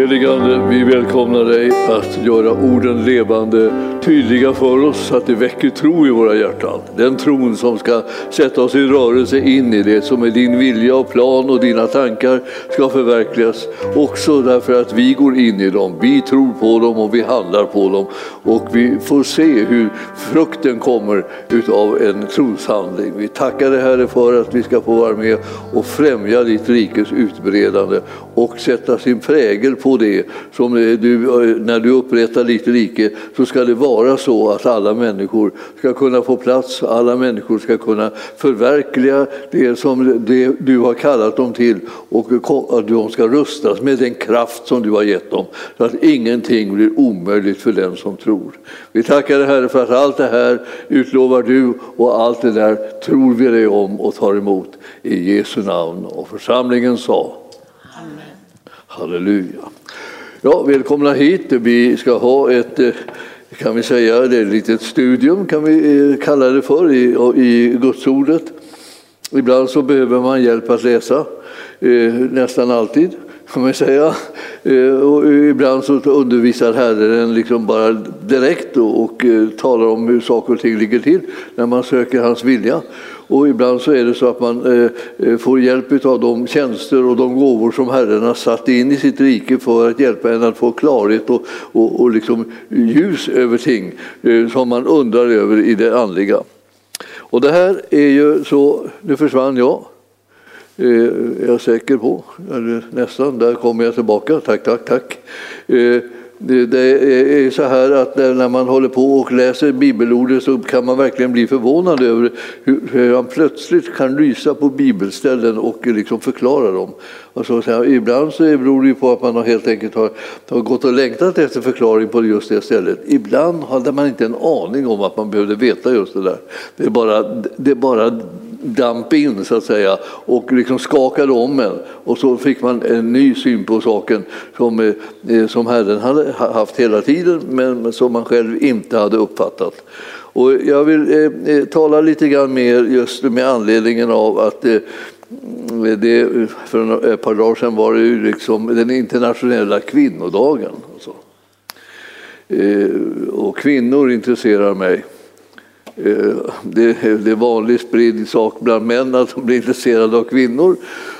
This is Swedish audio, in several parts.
Heligande, vi välkomnar dig att göra orden levande, tydliga för oss att det väcker tro i våra hjärtan. Den tron som ska sätta oss i rörelse in i det som är din vilja och plan och dina tankar ska förverkligas. Också därför att vi går in i dem, vi tror på dem och vi handlar på dem. Och vi får se hur frukten kommer utav en troshandling. Vi tackar dig Herre för att vi ska få vara med och främja ditt rikes utbredande och sätta sin prägel på det. Som du, eh, när du upprättar ditt rike så ska det vara så att alla människor ska kunna få plats, alla människor ska kunna förverkliga det som det du har kallat dem till och att de ska rustas med den kraft som du har gett dem så att ingenting blir omöjligt för den som tror. Vi tackar dig Herre för att allt det här utlovar du och allt det där tror vi dig om och tar emot i Jesu namn. Och församlingen sa Halleluja. Ja, välkomna hit. Vi ska ha ett, eh, kan vi säga, det är ett litet studium kan vi eh, kalla det för i, i Gudsordet. Ibland så behöver man hjälp att läsa, eh, nästan alltid kan man säga. Eh, och eh, ibland så undervisar Herren liksom bara direkt och talar om hur saker och ting ligger till när man söker hans vilja. Och ibland så är det så att man eh, eh, får hjälp av de tjänster och de gåvor som Herren har satt in i sitt rike för att hjälpa en att få klarhet och, och, och liksom ljus över ting eh, som man undrar över i det andliga. Och det här är ju så, nu försvann jag. Är jag säker på. Eller nästan, där kommer jag tillbaka. Tack, tack, tack. Det är så här att när man håller på och läser bibelordet så kan man verkligen bli förvånad över hur han plötsligt kan lysa på bibelställen och liksom förklara dem. Alltså, ibland så beror det på att man helt enkelt har, har gått och längtat efter förklaring på just det stället. Ibland hade man inte en aning om att man behövde veta just det där. Det är bara, det är bara damp in så att säga och liksom skakade om en. Och så fick man en ny syn på saken som, eh, eh, som Herren hade haft hela tiden men som man själv inte hade uppfattat. Och jag vill eh, eh tala lite grann mer just med anledningen av att eh, det, för ett par dagar sedan var det ju liksom den internationella kvinnodagen. Och, Eh, och kvinnor intresserar mig. Eh, det är vanligt spridd sak bland män att de blir intresserade av kvinnor.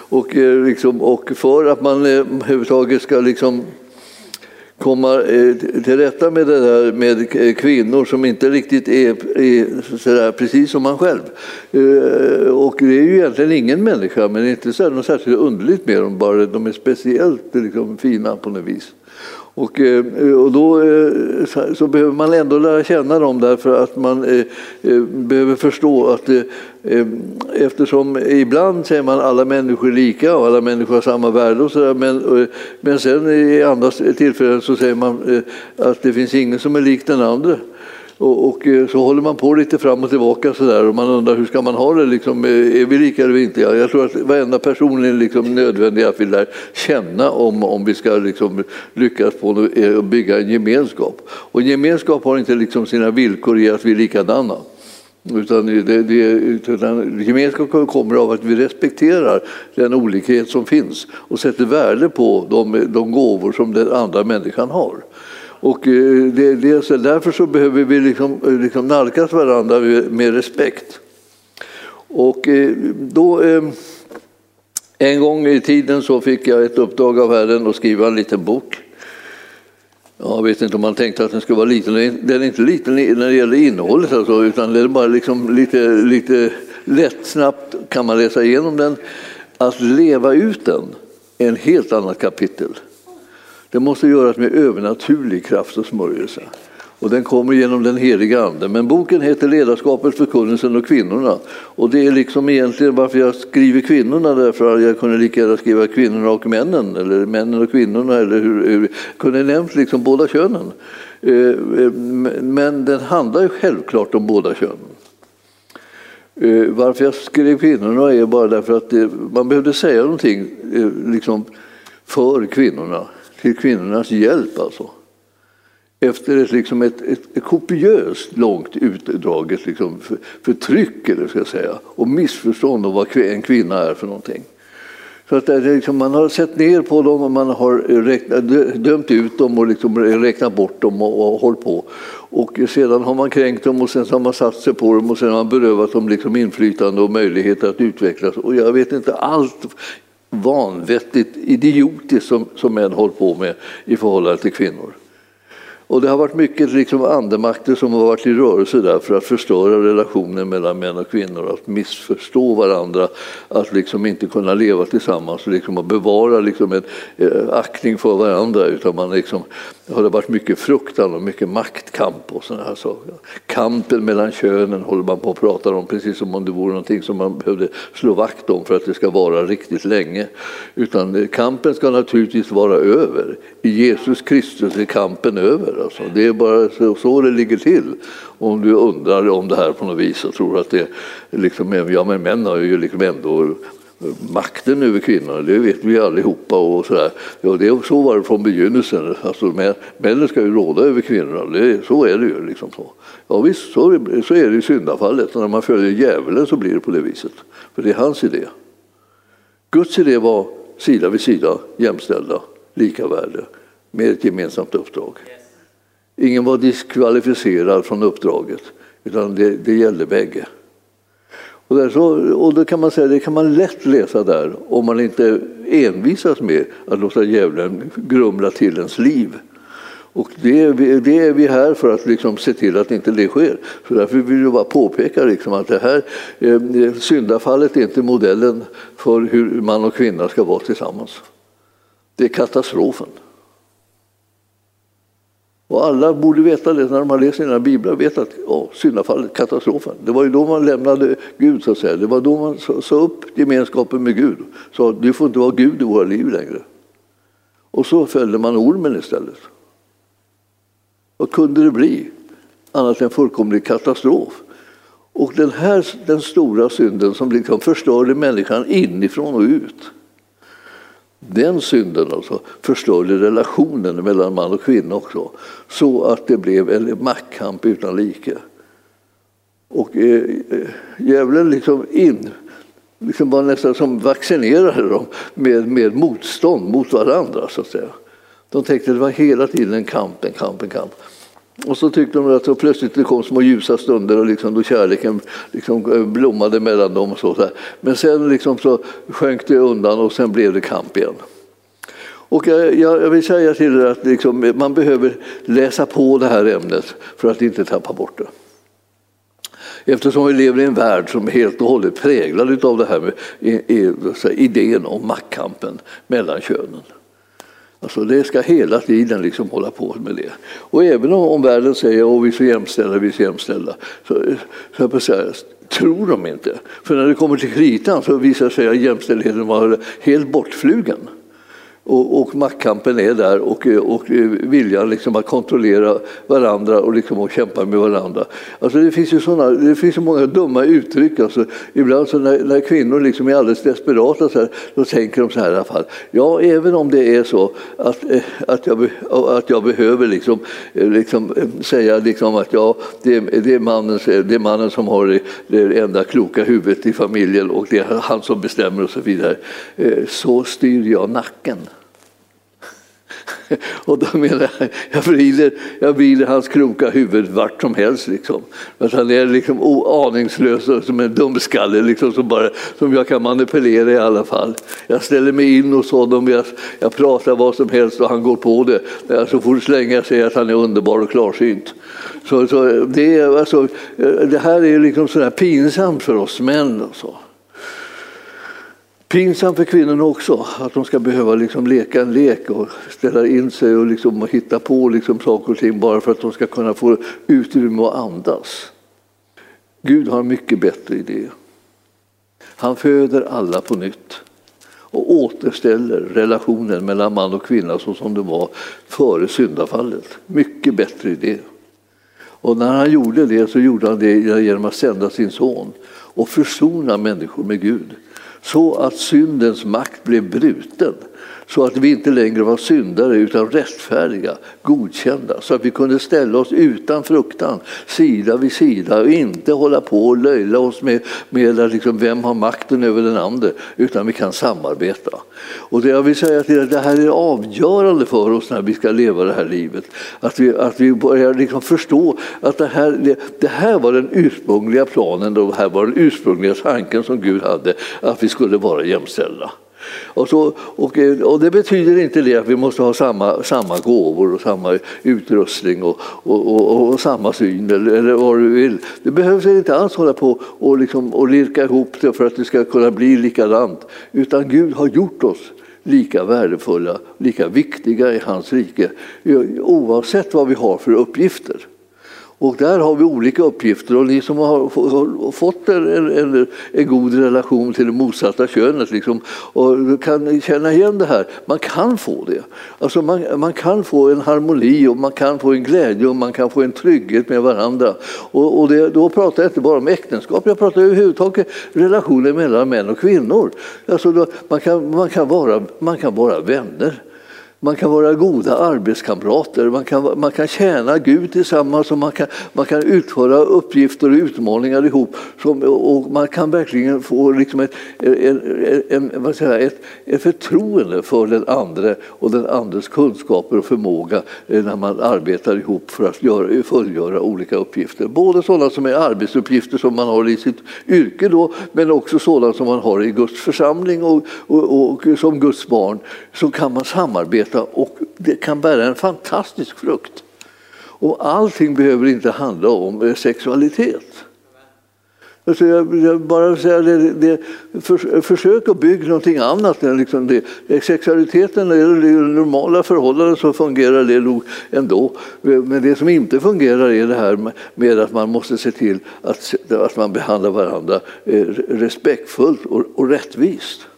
Och, eh, liksom, och för att man eh, överhuvudtaget ska liksom komma till rätta med det där med kvinnor som inte riktigt är, är sådär, precis som man själv. Och det är ju egentligen ingen människa, men det är inte så något särskilt underligt med dem, bara de är speciellt liksom, fina på något vis. Och, eh, och då eh, så behöver man ändå lära känna dem därför att man eh, behöver förstå att eftersom ibland säger man alla människor är lika och alla människor har samma värde och sådär, men, men sen i andra tillfällen så säger man att det finns ingen som är lik den andra. Och, och, eh, så håller man på lite fram och tillbaka så där, och man undrar hur ska man ha det? Liksom, eh, är vi lika eller inte? Jag tror att varenda person är liksom nödvändig att vi lär känna om, om vi ska liksom lyckas på eh, att bygga en gemenskap. Och en gemenskap har inte liksom sina villkor i att vi är likadana. Utan, det, det, utan gemenskap kommer av att vi respekterar den olikhet som finns och sätter värde på de, de gåvor som den andra människan har. Och eh, det, det, så därför så behöver vi liksom, eh, liksom nalkas varandra med respekt. Och eh, då, en gång i tiden så fick jag ett uppdrag av Herren att skriva en liten bok. Jag vet inte om man tänkte att den skulle vara liten. Den är inte liten när det gäller innehållet, alltså, utan det är bara liksom lite, lite lätt, snabbt kan man läsa igenom den. Att leva ut den är en helt annat kapitel. Det måste göras med övernaturlig kraft och smörjelse. Och den kommer genom den heliga Ande. Men boken heter Ledarskapet, förkunnelsen och kvinnorna. Och det är liksom egentligen varför jag skriver kvinnorna, därför att jag kunde lika gärna skriva kvinnorna och männen, eller männen och kvinnorna, eller hur, hur kunde nämnt liksom båda könen. Eh, eh, men den handlar ju självklart om båda könen. Eh, varför jag skrev kvinnorna är bara därför att man behövde säga någonting liksom, för kvinnorna till kvinnornas hjälp. Alltså. Efter ett, liksom ett, ett, ett kopiöst långt utdraget liksom, för, förtryck eller ska jag säga, och missförstånd om vad en kvinna är för någonting. Så att det liksom, man har sett ner på dem och man har räknat, dömt ut dem och liksom räknat bort dem och, och hållit på. Och sedan har man kränkt dem och sen har man satt sig på dem och sen har man berövat dem liksom inflytande och möjligheter att utvecklas. Och jag vet inte allt vanvettigt idiotiskt som, som män håller på med i förhållande till kvinnor. Och det har varit mycket liksom andemakter som har varit i rörelse där för att förstöra relationen mellan män och kvinnor, att missförstå varandra, att liksom inte kunna leva tillsammans och liksom att bevara liksom en eh, aktning för varandra. Utan man liksom, det har varit mycket fruktan och mycket maktkamp och sådana här saker. Kampen mellan könen håller man på att prata om precis som om det vore någonting som man behövde slå vakt om för att det ska vara riktigt länge. Utan eh, kampen ska naturligtvis vara över. I Jesus Kristus är kampen över. Alltså. Det är bara så, så det ligger till. Om du undrar om det här på något vis och tror att det liksom, ja men män har ju liksom ändå makten över kvinnorna, det vet vi allihopa. Och så, där. Ja, det, så var det från begynnelsen. Alltså, männen ska ju råda över kvinnorna, det, så är det ju. Liksom så. Ja, visst, så, så är det i syndafallet. När man följer djävulen så blir det på det viset. För det är hans idé. Guds idé var sida vid sida, jämställda, lika värde med ett gemensamt uppdrag. Ingen var diskvalificerad från uppdraget, utan det, det gällde bägge. Och, där så, och då kan man säga, det kan man lätt läsa där om man inte envisas med att låta djävulen grumla till ens liv. Och det är, vi, det är vi här för att liksom se till att inte det sker. Så därför vill jag bara påpeka liksom att det här eh, syndafallet är inte modellen för hur man och kvinna ska vara tillsammans. Det är katastrofen. Och alla borde veta det när de har läst sina biblar, vet att oh, syndafallet, katastrofen. Det var ju då man lämnade Gud så att säga. Det var då man sa upp gemenskapen med Gud. Sa du får inte vara Gud i våra liv längre. Och så följde man ormen istället. Vad kunde det bli annat än fullkomlig katastrof? Och den här den stora synden som liksom förstörde människan inifrån och ut den synden alltså förstörde relationen mellan man och kvinna också. Så att det blev en maktkamp utan like. Och eh, eh, djävulen liksom in, liksom var nästan som vaccinerade dem med, med motstånd mot varandra. så att säga. De tänkte att det var hela tiden en kamp, en kamp, en kamp. Och så tyckte de att så plötsligt det kom små ljusa stunder och liksom då kärleken liksom eh, blommade mellan dem. Och så, där. Men sen liksom så sjönk det undan och sen blev det kamp igen. Och jag, jag vill säga till er att liksom, man behöver läsa på det här ämnet för att inte tappa bort det. Eftersom vi lever i en värld som är helt och hållet präglad av det här med idén om maktkampen mellan könen. Alltså det ska hela tiden liksom hålla på med det. Och även om, om världen säger att vi är så jämställda, vi är så jämställda, så, så jag säga, tror de inte. För när det kommer till kritan så visar sig att jämställdheten var helt bortflugen. Och, och maktkampen är där och, och viljan liksom att kontrollera varandra och liksom att kämpa med varandra. Alltså det, finns ju såna, det finns så många dumma uttryck. Alltså, ibland så när, när kvinnor liksom är alldeles desperata så här, då tänker de så här i alla fall. Ja, även om det är så att, eh, att, jag, att jag behöver liksom, eh, liksom eh, säga liksom att ja, det, det, är mannen, det är mannen som har det, det enda kloka huvudet i familjen och det är han som bestämmer och så vidare. Så styr jag nacken. Och då menar jag, jag vrider, jag vrider hans kloka huvud vart som helst. Liksom. Att han är liksom aningslös och som en dumskalle liksom, som, bara, som jag kan manipulera i alla fall. Jag ställer mig in hos honom, jag, jag pratar vad som helst och han går på det. Så fort slänga jag säger att han är underbar och klarsynt. Så, så det, alltså, det här är liksom sådär pinsamt för oss män. Och så. Pinsamt för kvinnorna också, att de ska behöva liksom leka en lek och ställa in sig och, liksom hitta på liksom saker och ting bara för att de ska kunna få utrymme att andas. Gud har en mycket bättre idé. Han föder alla på nytt och återställer relationen mellan man och kvinna så som det var före syndafallet. Mycket bättre idé. Och när han gjorde det så gjorde han det genom att sända sin son och försona människor med Gud så att syndens makt blev bruten så att vi inte längre var syndare utan rättfärdiga, godkända, så att vi kunde ställa oss utan fruktan, sida vid sida och inte hålla på och löjla oss med, med liksom, vem har makten över den andra, utan vi kan samarbeta. Och det jag vill säga till det här är avgörande för oss när vi ska leva det här livet. Att vi, att vi börjar liksom förstå att det här, det, det här var den ursprungliga planen, det här var den ursprungliga tanken som Gud hade, att vi skulle vara jämställda. Och, så, och, eh, och, det betyder inte det att vi måste ha samma, samma gåvor och samma utrustning och, och, och samma syn eller, eller, vad du vill. Det behövs inte alls hålla på och, liksom, och lirka ihop det för att det ska kunna bli likadant. Utan Gud har gjort oss lika värdefulla, lika viktiga i hans rike oavsett vad vi har för uppgifter. Och där har vi olika uppgifter och ni som har fått en, en, en god relation till det motsatta könet liksom, och kan känna igen det här. Man kan få det. Alltså man, man kan få en harmoni och man kan få en glädje och man kan få en trygghet med varandra. Och, och det, då pratar jag inte bara om äktenskap, jag pratar överhuvudtaget relationer mellan män och kvinnor. Alltså då, man, kan, man, kan vara, man kan vara vänner. Man kan vara goda arbetskamrater, man kan, man kan tjäna Gud tillsammans och man kan, man kan utföra uppgifter och utmaningar ihop. Som, och man kan verkligen få liksom ett, en, en, vad säger ett, ett förtroende för den andra och den andres kunskaper och förmåga eh, när man arbetar ihop för att göra, fullgöra olika uppgifter. Både sådana som är arbetsuppgifter som man har i sitt yrke då, men också sådana som man har i Guds församling och, och, och som Guds barn. Så kan man samarbeta arbeta och det kan bära en fantastisk frukt. Och allting behöver inte handla om eh, sexualitet. Alltså jag, jag bara säga det, det, för, försök att bygga någonting annat. Liksom det. Eh, sexualiteten eller det normala förhållanden så fungerar det nog ändå. Eh, men det som inte fungerar är det här med att man måste se till att, att man behandlar varandra respektfullt och, och rättvist.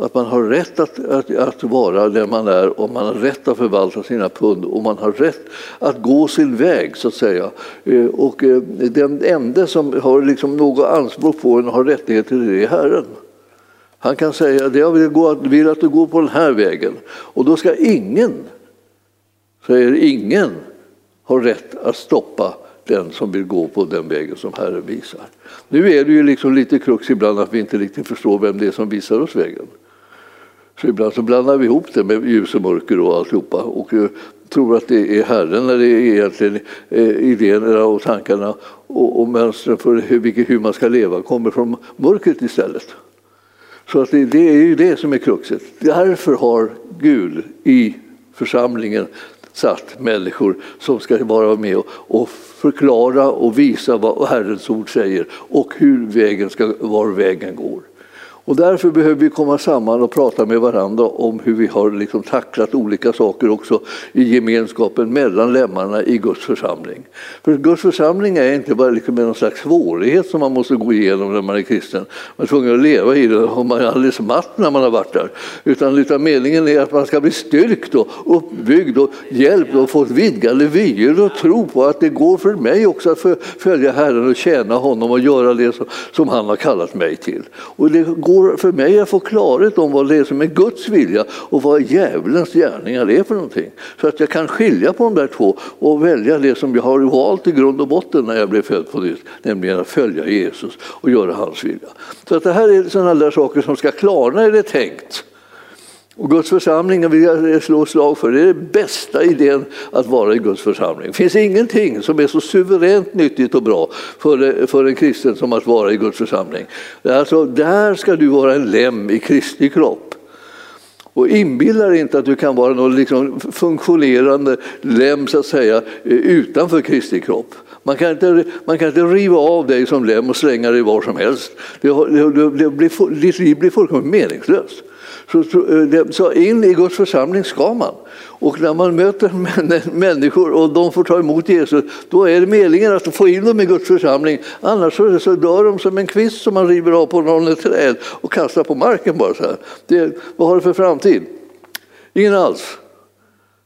Att man har rätt att, att, att, vara där man är och man har rätt att förvalta sina pund och man har rätt att gå sin väg så att säga. Eh, och eh, den enda som har liksom något anspråk på en och har rättigheter det är Herren. Han kan säga att jag vill, gå, vill att du går på den här vägen och då ska ingen, säger ingen, ha rätt att stoppa den som vill gå på den vägen som Herren visar. Nu är det ju liksom lite krux ibland att vi inte riktigt förstår vem det är som visar oss vägen. Så ibland så blandar vi ihop det med ljus och mörker och alltihopa och tror att det är Herren när det är egentligen eh, idéerna och tankarna och, och mönstren för hur, hur man ska leva kommer från mörkret istället. Så att det, det är ju det som är kruxet. Därför har Gud i församlingen satt människor som ska vara med och förklara och visa vad Herrens ord säger och hur vägen ska, var vägen går. Och därför behöver vi komma samman och prata med varandra om hur vi har liksom tacklat olika saker också i gemenskapen mellan lemmarna i Guds församling. För Guds församling är inte bara liksom någon slags svårighet som man måste gå igenom när man är kristen. Man är tvungen att leva i det och man är alldeles matt när man har varit där. Utan, utan meningen är att man ska bli styrkt och uppbyggd och hjälpt och få vidgade vyer och tro på att det går för mig också att följa Herren och tjäna honom och göra det som han har kallat mig till. Och det går för mig att få klarhet om vad det är som är Guds vilja och vad djävulens gärningar är för någonting. Så att jag kan skilja på de där två och välja det som jag har valt i grund och botten när jag blev född på nytt, nämligen att följa Jesus och göra hans vilja. Så att det här är sådana där saker som ska klarna är det tänkt. Och Guds församling vill jag slå slag för. Det är den bästa idén att vara i Guds församling. Det finns ingenting som är så suveränt nyttigt och bra för, för en kristen som att vara i Guds församling. Alltså, där ska du vara en lem i Kristi kropp. Och inbilla dig inte att du kan vara någon liksom funktionerande lem så att säga, utanför Kristi kropp. Man kan, inte, man kan inte riva av dig som lem och slänga dig var som helst. Det, det, det blir, ditt liv blir fullkomligt meningslöst. Så, eh, så, in i Guds församling ska man. Och när man möter människor och de får ta emot Jesus, då är det meningen att få in dem i Guds församling. Annars så dör de som en kvist som man river av på någon träd och kastar på marken bara så här. Det, vad har det för framtid? Ingen alls.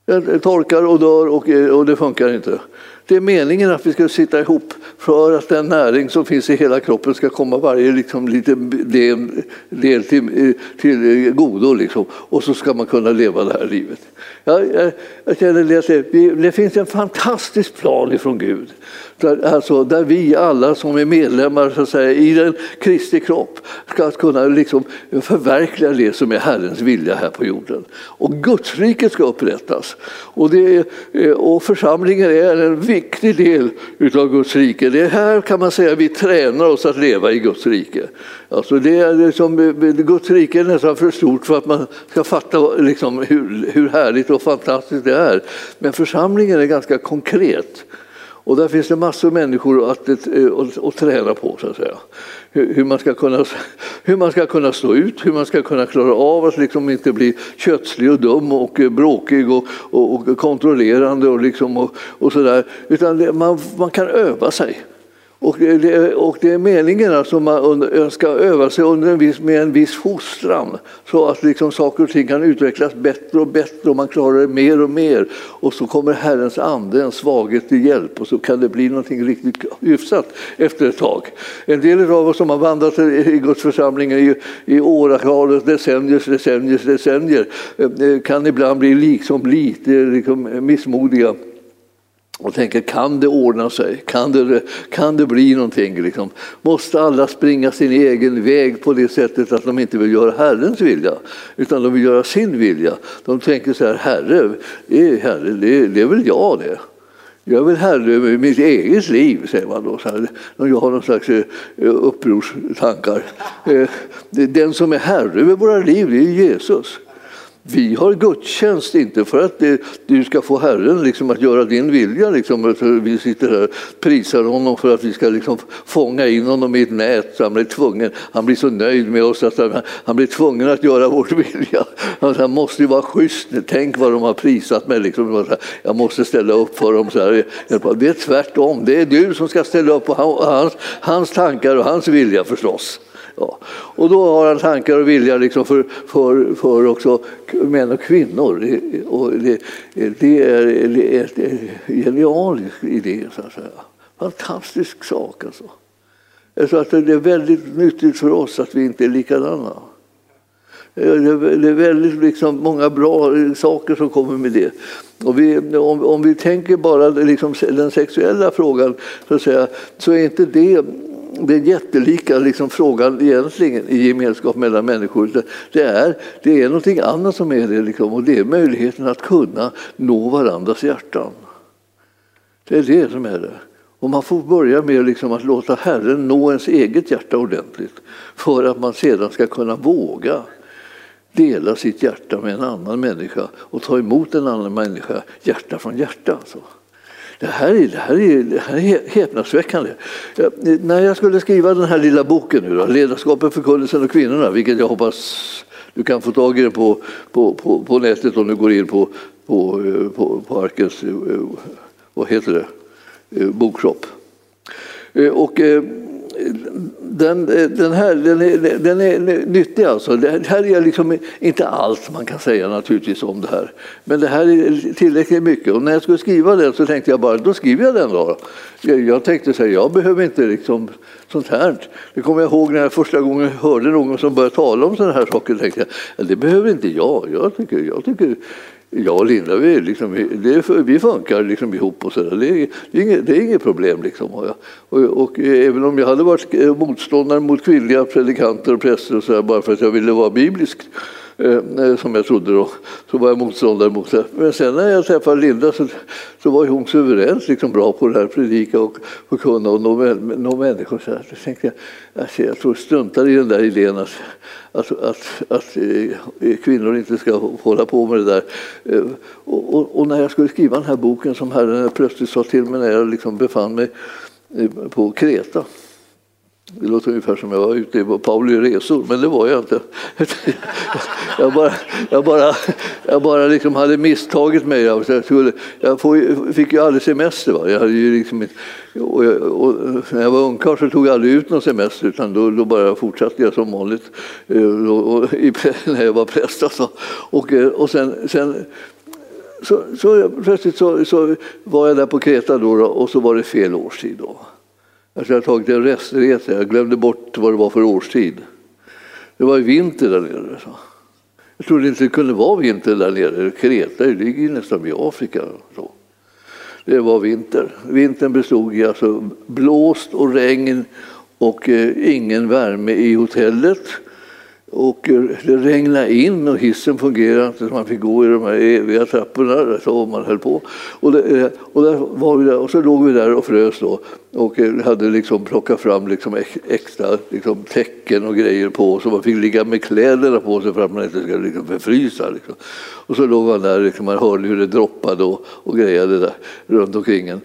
Jag torkar och dör och, eh, och det funkar inte. Det är meningen att vi ska sitta ihop för att den näring som finns i hela kroppen ska komma varje liksom, liten del, del till, till godo. Liksom. Och så ska man kunna leva det här livet. Jag, jag, jag känner det, det finns en fantastisk plan ifrån Gud. Där, alltså, där vi alla som är medlemmar så att säga, i den Kristi kropp ska kunna liksom, förverkliga det som är Herrens vilja här på jorden. Och Gudsriket ska upprättas. Och, det, eh, och församlingen är en viktig del utav Guds rike. Det är här kan man säga vi tränar oss att leva i Guds rike. Alltså det är liksom, Guds rike är nästan för stort för att man ska fatta liksom hur, hur härligt och fantastiskt det är. Men församlingen är ganska konkret. Och där finns det massor av människor att, att, att, att träna på, så att säga. Hur, hur, man ska kunna, hur man ska kunna stå ut, hur man ska kunna klara av att liksom inte bli kötslig och dum och eh, bråkig och, och, och kontrollerande och, liksom och, och sådär. Utan det, man, man kan öva sig. Och det, och det är meningen att man ska öva sig under en viss, med en viss fostran så att liksom saker och ting kan utvecklas bättre och bättre och man klarar det mer och mer. Och så kommer Herrens ande, en svaghet till hjälp och så kan det bli någonting riktigt hyfsat efter ett tag. En del av oss som har vandrat i Guds församling i, i åratal, decenniers, decenniers, decennier eh, kan ibland bli liksom lite liksom missmodiga och tänker kan det ordna sig? Kan det, kan det bli någonting? Liksom? Måste alla springa sin egen väg på det sättet att de inte vill göra Herrens vilja utan de vill göra sin vilja? De tänker så här, Herre, är herre det, det är väl jag det. Jag är väl herre över mitt eget liv, säger man då. Så här. Jag har någon slags eh, upprorstankar. Eh, den som är herre över våra liv, det är Jesus. Vi har gudstjänst inte för att det, du ska få Herren liksom, att göra din vilja. Liksom, vi sitter här och prisar honom för att vi ska liksom, fånga in honom i ett nät. Han blir, tvungen, han blir så nöjd med oss att han, han blir tvungen att göra vår vilja. Alltså, han måste ju vara schysst. Tänk vad de har prisat mig. Liksom. Jag måste ställa upp för dem. Så här. Det är tvärtom. Det är du som ska ställa upp på hans, hans tankar och hans vilja förstås. Ja. Och då har han tankar och vilja liksom för, för, för också män och kvinnor. Och det, det är en genialisk idé, så att säga. Fantastisk sak alltså. Så att det är väldigt nyttigt för oss att vi inte är likadana. Det är väldigt liksom många bra saker som kommer med det. Och vi, om, om vi tänker bara liksom den sexuella frågan så, att säga, så är inte det den jättelika liksom, frågan egentligen i gemenskap mellan människor. Det är, det är någonting annat som är det, liksom, och det är möjligheten att kunna nå varandras hjärtan. Det är det som är det. Och man får börja med liksom att låta Herren nå ens eget hjärta ordentligt för att man sedan ska kunna våga dela sitt hjärta med en annan människa och ta emot en annan människa hjärta från hjärta. Alltså. Det här, är, det, här är, det här är häpnadsväckande. Jag, när jag skulle skriva den här lilla boken, nu då, Ledarskapet, förkunnelsen och kvinnorna, vilket jag hoppas du kan få tag i den på, på, på, på nätet om du går in på, på, eh, på, på Arkens eh, vad heter det, eh, bokshop. Och, den, eh, den här den är, den är nyttig alltså. Det här är liksom inte allt man kan säga naturligtvis om det här. Men det här är tillräckligt mycket. Och när jag skulle skriva den så tänkte jag bara, då skriver jag den då. Jag tänkte så här, jag behöver inte liksom sånt här. Det kommer jag ihåg när jag första gången hörde någon som började tala om sådana här saker. Tänkte jag, det behöver inte jag. Jag tycker, jag tycker jag och Linda, vi, liksom, det, vi funkar liksom ihop och så där. Det, är, det, är inget, det är inget problem. Liksom. Och, och, och, även om jag hade varit eh, motståndare mot kvinnliga predikanter och präster och så där, bara för att jag ville vara biblisk, Eh, eh, som jag trodde då, så var jag motståndare mot det. Men sen när jag träffade Linda så, så var hon suveränt liksom bra på det här, predika och förkunna och nå, nå människor. Så, här. så tänkte jag, alltså, jag tror struntar i den där idén att, att, att, att eh, kvinnor inte ska hålla på med det där. Eh, och, och, och, när jag skulle skriva den här boken som Herren plötsligt sa till mig när jag liksom befann mig eh, på Kreta det låter ungefär som jag var ute på Pauli resor, men det var jag inte. Jag bara, jag bara, jag bara liksom hade misstagit mig. Jag, skulle, jag fick ju aldrig semester. Va? Jag hade ju liksom, och, jag, och när jag var ungkarl så tog jag aldrig ut någon semester utan då, då bara fortsatte jag som vanligt eh, och, och, när jag var präst. Alltså. Och, eh, och sen, sen så, så plötsligt så, så, var jag där på Kreta då, och så var det fel årstid. Då. Alltså jag hade tagit en restresa, jag glömde bort vad det var för årstid. Det var vinter där nere. Så. Jag trodde inte det kunde vara vinter där nere. Kreta det ligger nästan vid Afrika. Så. Det var vinter. Vintern bestod i alltså blåst och regn och eh, ingen värme i hotellet. Och det regnade in och hissen fungerade inte så man fick gå i de här eviga trapporna som man höll på. Och, det, eh, och, där var vi där, och så låg vi där och frös då och eh, hade liksom plockat fram liksom extra liksom täcken och grejer på så man fick ligga med kläderna på sig för att man inte skulle liksom förfrysa. Liksom. Och så låg man där, liksom, man hörde hur det droppade och, och grejade där runt omkring en.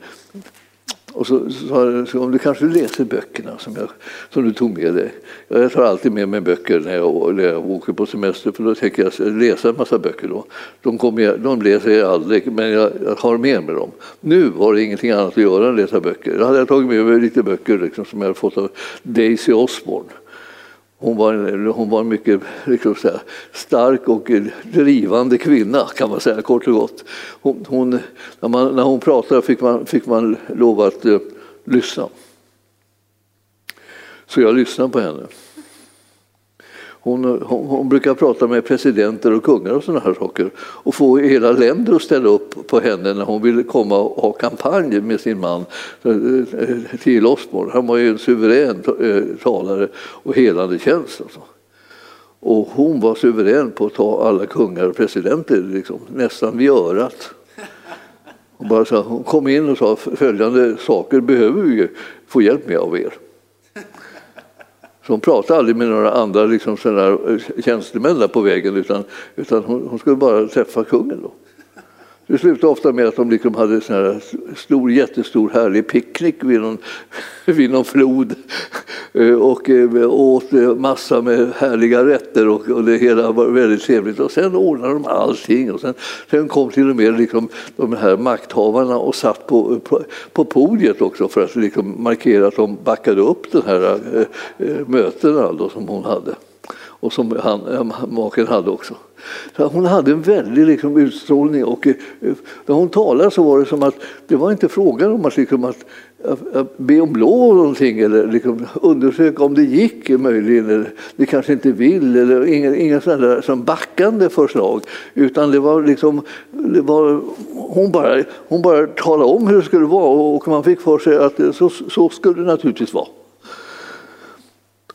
Och så sa så om du kanske läser böckerna som, jag, som du tog med dig. Jag tar alltid med mig böcker när jag, när jag åker på semester för då tänker jag läsa en massa böcker då. De, kommer, de läser jag aldrig men jag, jag har med mig dem. Nu var det ingenting annat att göra än att läsa böcker. Då hade jag tagit med mig lite böcker liksom, som jag hade fått av Daisy Osborne. Hon var, en, hon var en mycket liksom här, stark och drivande kvinna kan man säga kort och gott. Hon, hon när, man, när hon pratade fick man, fick man lov att eh, lyssna. Så jag lyssnade på henne. Hon, hon, hon, brukar prata med presidenter och kungar och sådana här saker och få hela länder att ställa upp på henne när hon ville komma och ha kampanj med sin man eh, eh, till Osborne. Han var ju en suverän eh, talare och helande tjänst. Alltså. Och hon var suverän på att ta alla kungar och presidenter liksom, nästan vid örat. Hon, bara sa, hon kom in och sa följande saker behöver vi få hjälp med av er. Så hon pratade aldrig med några andra liksom, eh, tjänstemän där på vägen utan, utan hon, hon skulle bara träffa kungen. Då. Det slutade ofta med att de liksom hade en här stor, jättestor härlig picknick vid någon, vid någon flod eh, och eh, åt eh, massa med härliga rätter och, och det hela var väldigt trevligt. Och sen ordnade de allting och sen, sen kom till och med liksom de här makthavarna och satt på, på, på podiet också för att liksom markera att de backade upp de här äh, mötena då som hon hade och som han, eh, maken hade också. Så hon hade en väldig liksom, utstrålning och eh, när hon talade så var det som att det var inte frågan om att, liksom, att, att, att be om lov någonting eller liksom, undersöka om det gick möjligen eller det kanske inte vill eller inga, inga sådana som backande förslag utan det var liksom det var, hon, bara, hon bara talade om hur det skulle vara och man fick för sig att så, så skulle det naturligtvis vara.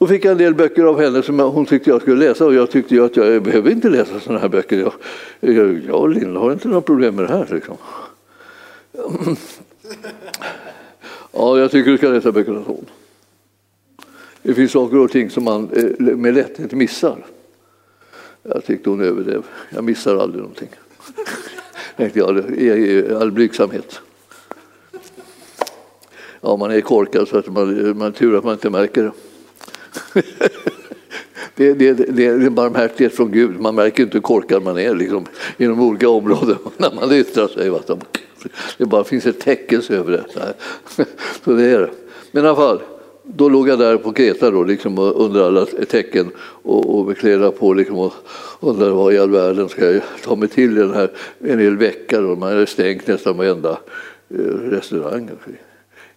Då fick jag en del böcker av henne som hon tyckte jag skulle läsa och jag tyckte att jag behöver inte läsa sådana här böcker. Jag, jag, jag och Linda har inte några problem med det här. Liksom. Ja, jag tycker du ska läsa böckerna hon. Det finns saker och ting som man eh, med lätthet missar. Jag tyckte hon överdrev. Jag missar aldrig någonting. Tänkte jag, i all blygsamhet. Ja, man är korkad så att man, man tur att man inte märker det. Det, det, det, är en barmhärtighet från Gud. Man märker inte hur korkad man är liksom, inom olika områden när man yttrar sig. Det bara finns ett tecken över det. Så det är det. Men i alla fall, då låg jag där på Kreta då, liksom, under alla tecken och, och kläderna på liksom, och undrade vad i all världen ska jag ta mig till den här en hel vecka. Då. Man hade stängt nästan varenda eh, restaurang.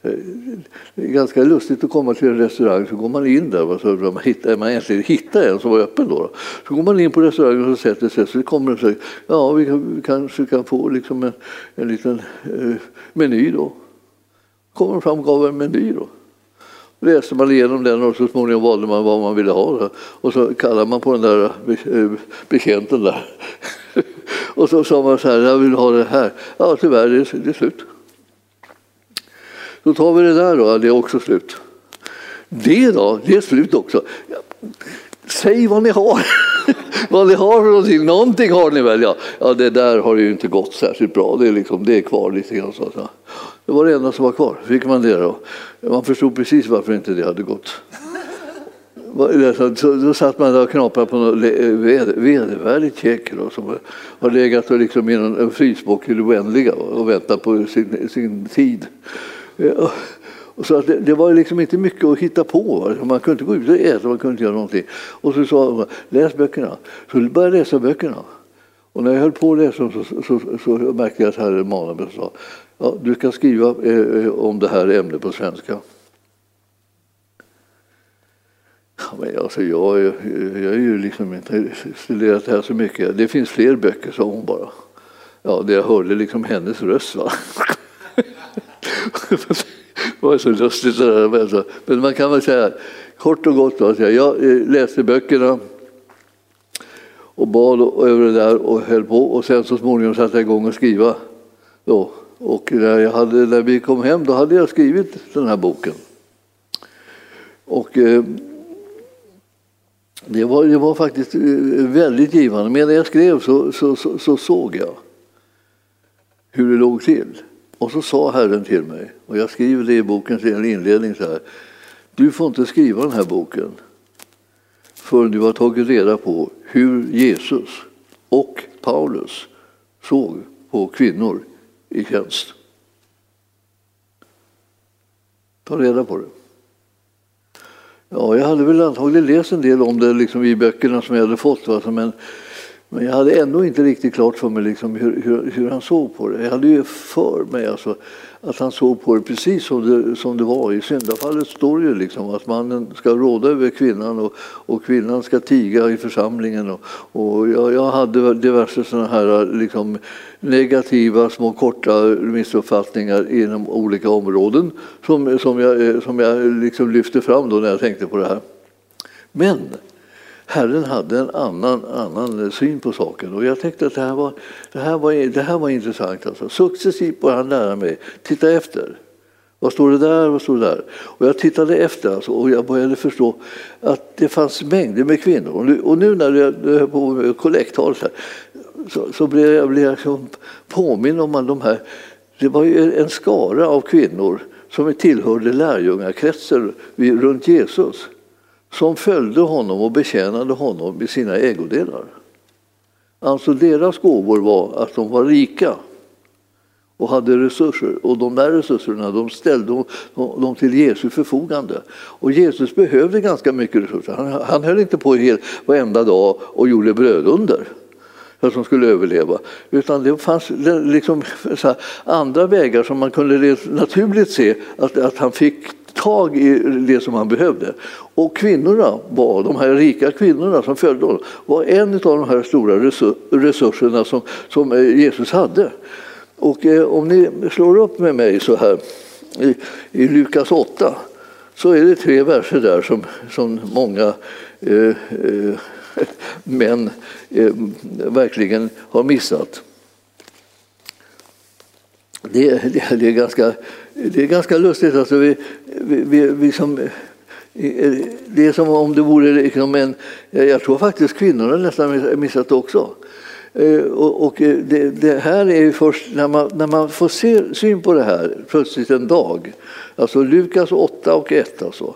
Det är ganska lustigt att komma till en restaurang, så går man in där, så man hittar, man äntligen hittar en som var öppen då, Så går man in på restaurangen och sätter sig, så kommer det och säger ja, vi, kan, vi kanske kan få liksom en, en liten eh, meny då. kommer de fram och gav en meny då. Läste man igenom den och så småningom valde man vad man ville ha. Då. Och så kallade man på den där eh, betjänten där. och så sa man så här, jag vill ha det här. Ja, tyvärr, det är, det är slut. Då tar vi det där då, det är också slut. Det då, det är slut också. Säg vad ni har. vad ni har för någonting. Någonting har ni väl? Ja. ja, det där har ju inte gått särskilt bra. Det är, liksom, det är kvar lite grann. Så. Det var det enda som var kvar. Fick man det då? Man förstod precis varför inte det hade gått. Så då satt man där och knaprade på något vedervärdigt käk som har legat liksom i en frysbock i det oändliga och väntat på sin, sin tid. Eh, så att det, det, var liksom inte mycket att hitta på. Man kunde inte gå ut och äta, man kunde inte göra någonting. Och så sa hon, läs böckerna. Så jag började läsa böckerna. Och när jag höll på att läsa så, så, så, så märkte jag att Herren manade mig och sa ja, du ska skriva eh, om det här ämnet på svenska. Ja, men alltså, jag, jag, jag är ju liksom inte studerat det här så mycket. Det finns fler böcker, sa hon bara. Ja, det jag hörde liksom hennes röst. Va? Det var så lustigt. Där. Men man kan väl säga kort och gott att jag eh, läste böckerna och bad över det där och höll på och sen så småningom satte jag igång och skriva. Då. Och när, jag hade, när vi kom hem då hade jag skrivit den här boken. Och eh, det, var, det var faktiskt eh, väldigt givande. Medan jag skrev så, så, så, så såg jag hur det låg till. Och så sa Herren till mig, och jag skriver det i bokens inledning så här. Du får inte skriva den här boken förrän du har tagit reda på hur Jesus och Paulus såg på kvinnor i tjänst. Ta reda på det. Ja, jag hade väl antagligen läst en del om det liksom i böckerna som jag hade fått. Va? Men men jag hade ändå inte riktigt klart för mig liksom hur, hur, hur, han såg på det. Jag hade ju för mig alltså att han såg på det precis som det, som det var. I syndafallet står det ju liksom att mannen ska råda över kvinnan och, och kvinnan ska tiga i församlingen. Och, och jag, jag hade diverse sådana här liksom negativa, små korta missuppfattningar inom olika områden som, som jag, som jag liksom lyfte fram då när jag tänkte på det här. Men Herren hade en annan, annan syn på saken. Och jag tänkte att det här var, det här var, det här var intressant. Alltså. Successivt började han lära mig titta efter. Vad står det där? Vad står det där? Och jag tittade efter alltså, och jag började förstå att det fanns mängder med kvinnor. Och nu, och nu när jag höll på med kollekttal så, så, så blev jag, blev jag liksom påminn om att de här, det var ju en skara av kvinnor som tillhörde lärjungakretsen runt Jesus som följde honom och betjänade honom med sina ägodelar. Alltså deras gåvor var att de var rika och hade resurser. Och de där resurserna de ställde de till Jesu förfogande. Och Jesus behövde ganska mycket resurser. Han, han höll inte på hel, varenda dag och gjorde brödunder för att de skulle överleva. Utan det fanns liksom andra vägar som man kunde naturligt se att, att han fick tag i det som han behövde. Och kvinnorna, var, de här rika kvinnorna som följde honom, var en av de här stora resurserna som, som eh, Jesus hade. Och eh, om ni slår upp med mig så här i, i Lukas 8 så är det tre verser där som, som många eh, eh, män eh, verkligen har missat. Det, det, det, är ganska, det är ganska lustigt. Alltså vi, vi, vi, vi som, det är som om det vore liksom en... Jag tror faktiskt kvinnorna nästan missat det också. Eh, och det, det, här är ju först när man, när man får se, syn på det här plötsligt en dag. Alltså Lukas 8 och 1 alltså.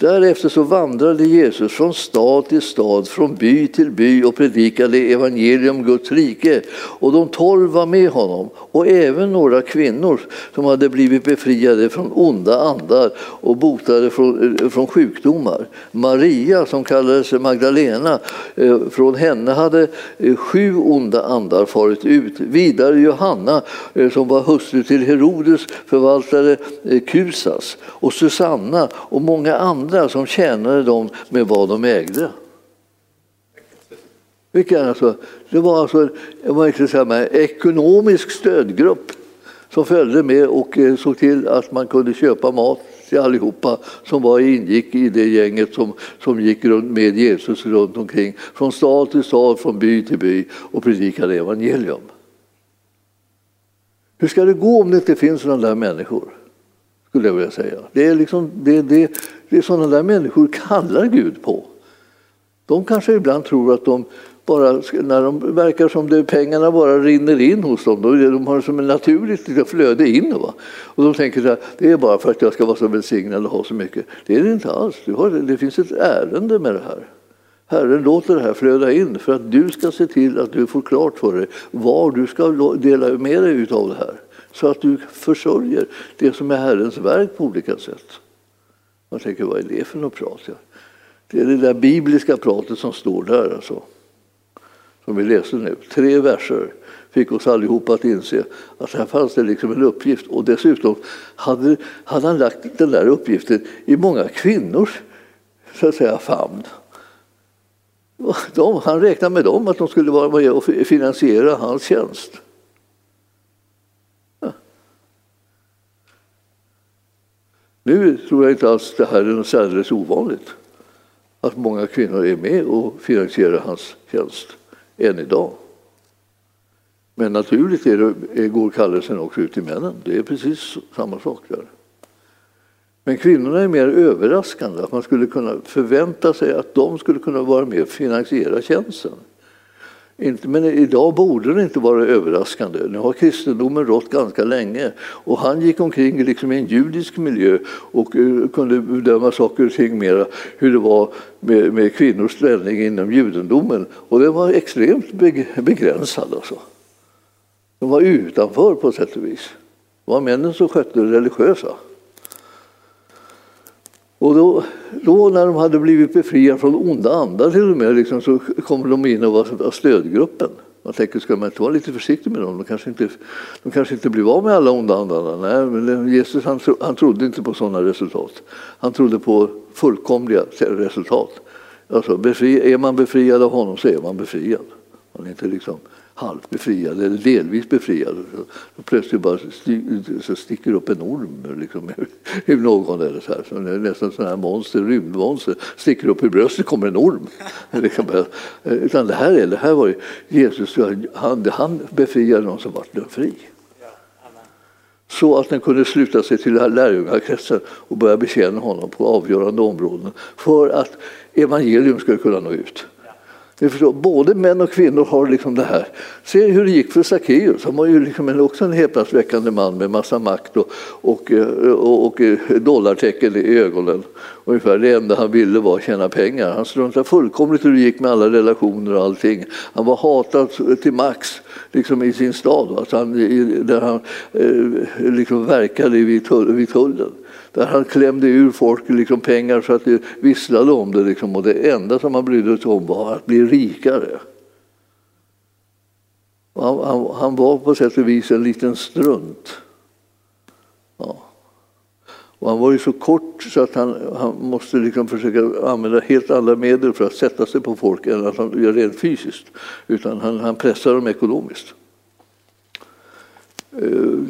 Därefter så vandrade Jesus från stad till stad, från by till by och predikade evangelium Guds rike. Och de tolv var med honom, och även några kvinnor som hade blivit befriade från onda andar och botade från, eh, från sjukdomar. Maria, som kallades Magdalena, eh, från henne hade eh, sju onda andar farit ut. Vidare Johanna, som var hustru till Herodes förvaltare Kusas, och Susanna och många andra andra som tjänade dem med vad de ägde. alltså, det var alltså man kan säga, en ekonomisk stödgrupp som följde med och eh, såg till att man kunde köpa mat till allihopa som var, ingick i det gänget som, som gick runt med Jesus runt omkring från stad till stad, från by till by och predikade evangelium. Hur ska det gå om det inte finns sådana där människor? Skulle jag vilja säga. Det är, liksom, det, det, det är sådana där människor kallar Gud på. De kanske ibland tror att de bara, när de verkar som det, pengarna bara rinner in hos dem, de har som ett naturligt flöde in. Va? Och de tänker att det är bara för att jag ska vara så välsignad och ha så mycket. Det är det inte alls. det finns ett ärende med det här. Herren låter det här flöda in för att du ska se till att du får klart för dig var du ska dela med dig av det här så att du försörjer det som är Herrens verk på olika sätt. Man tänker, vad är det för något prat? Det är det där bibliska pratet som står där. Alltså. som vi läste nu, tre verser, fick oss allihopa att inse att här fanns det liksom en uppgift. Och dessutom hade, hade han lagt den där uppgiften i många kvinnors så att säga, famn. De, han räknade med dem, att de skulle vara med och finansiera hans tjänst. Nu tror jag inte alls det här är något särdeles ovanligt. Att många kvinnor är med och finansierar hans tjänst än idag. Men naturligt är det, går kallelsen också ut till männen. Det är precis samma sak där. Men kvinnorna är mer överraskande. Att man skulle kunna förvänta sig att de skulle kunna vara med och finansiera tjänsten. Men idag borde det inte vara överraskande. Nu har kristendomen rått ganska länge och han gick omkring liksom i en judisk miljö och eh, kunde bedöma saker och ting mera hur det var med, med kvinnors ställning inom judendomen. Och den var extremt begränsad. Alltså. De var utanför på sätt och vis. Det var männen som skötte det religiösa. Och då, då, när de hade blivit befriade från onda andar till och med, liksom, så kom de in och var stödgruppen. Man tänker, ska man inte vara lite försiktig med dem? De kanske inte, de kanske inte blir av med alla onda andarna. Nej, men Jesus han, han trodde inte på sådana resultat. Han trodde på fullkomliga resultat. Alltså, befri, är man befriad av honom så är man befriad. Man är inte liksom halvt befriade eller delvis befriade. Så plötsligt bara så sticker upp en orm liksom, ur någon. Eller så här. Så det är nästan sådana här monster, rymdmonster. Sticker upp i bröstet kommer en orm. Utan det här, är, det här var Jesus, han, han befriade någon som vart fri. Så att den kunde sluta sig till lärjungakretsen och börja betjäna honom på avgörande områden för att evangelium skulle kunna nå ut. Ni förstår, både män och kvinnor har liksom det här. Se hur det gick för Sackeus. Han var ju liksom också en häpnadsväckande man med massa makt och, och, eh, och, och eh, dollartecken i ögonen. Ungefär det enda han ville var att tjäna pengar. Han struntade fullkomligt hur det gick med alla relationer och allting. Han var hatad till max liksom i sin stad, alltså han, där han eh, liksom verkade vid tullen där han klämde ur folk liksom pengar så att det visslade om det. Liksom. Och det enda som han brydde sig om var att bli rikare. Han, han, han, var på sätt och vis en liten strunt. Ja. Och han var ju så kort så att han, han måste liksom försöka använda helt andra medel för att sätta sig på folk än att han gör rent fysiskt. Utan han, han pressar dem ekonomiskt. Eh,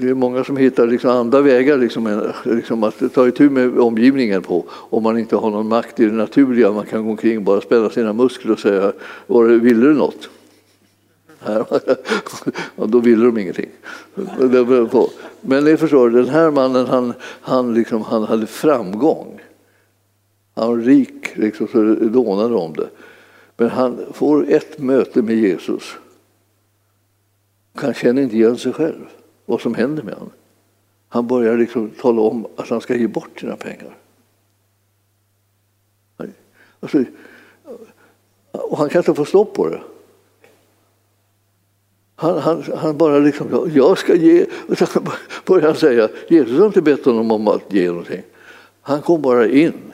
det är många som hittar liksom andra vägar liksom, liksom att ta itu med omgivningen på om man inte har någon makt i det naturliga. Man kan gå omkring och bara spänna sina muskler och säga “Ville du något?” Ja, då ville de ingenting. Men ni förstår, den här mannen han, han, liksom, han hade framgång. Han var rik, liksom, så det dånade om det. Men han får ett möte med Jesus. Han känner inte igen sig själv vad som händer med honom. Han börjar liksom tala om att han ska ge bort sina pengar. Alltså, och han kan inte få stopp på det. Han, han, han bara liksom, jag ska ge. Och så börjar han säga, Jesus har inte bett honom om att ge någonting. Han kom bara in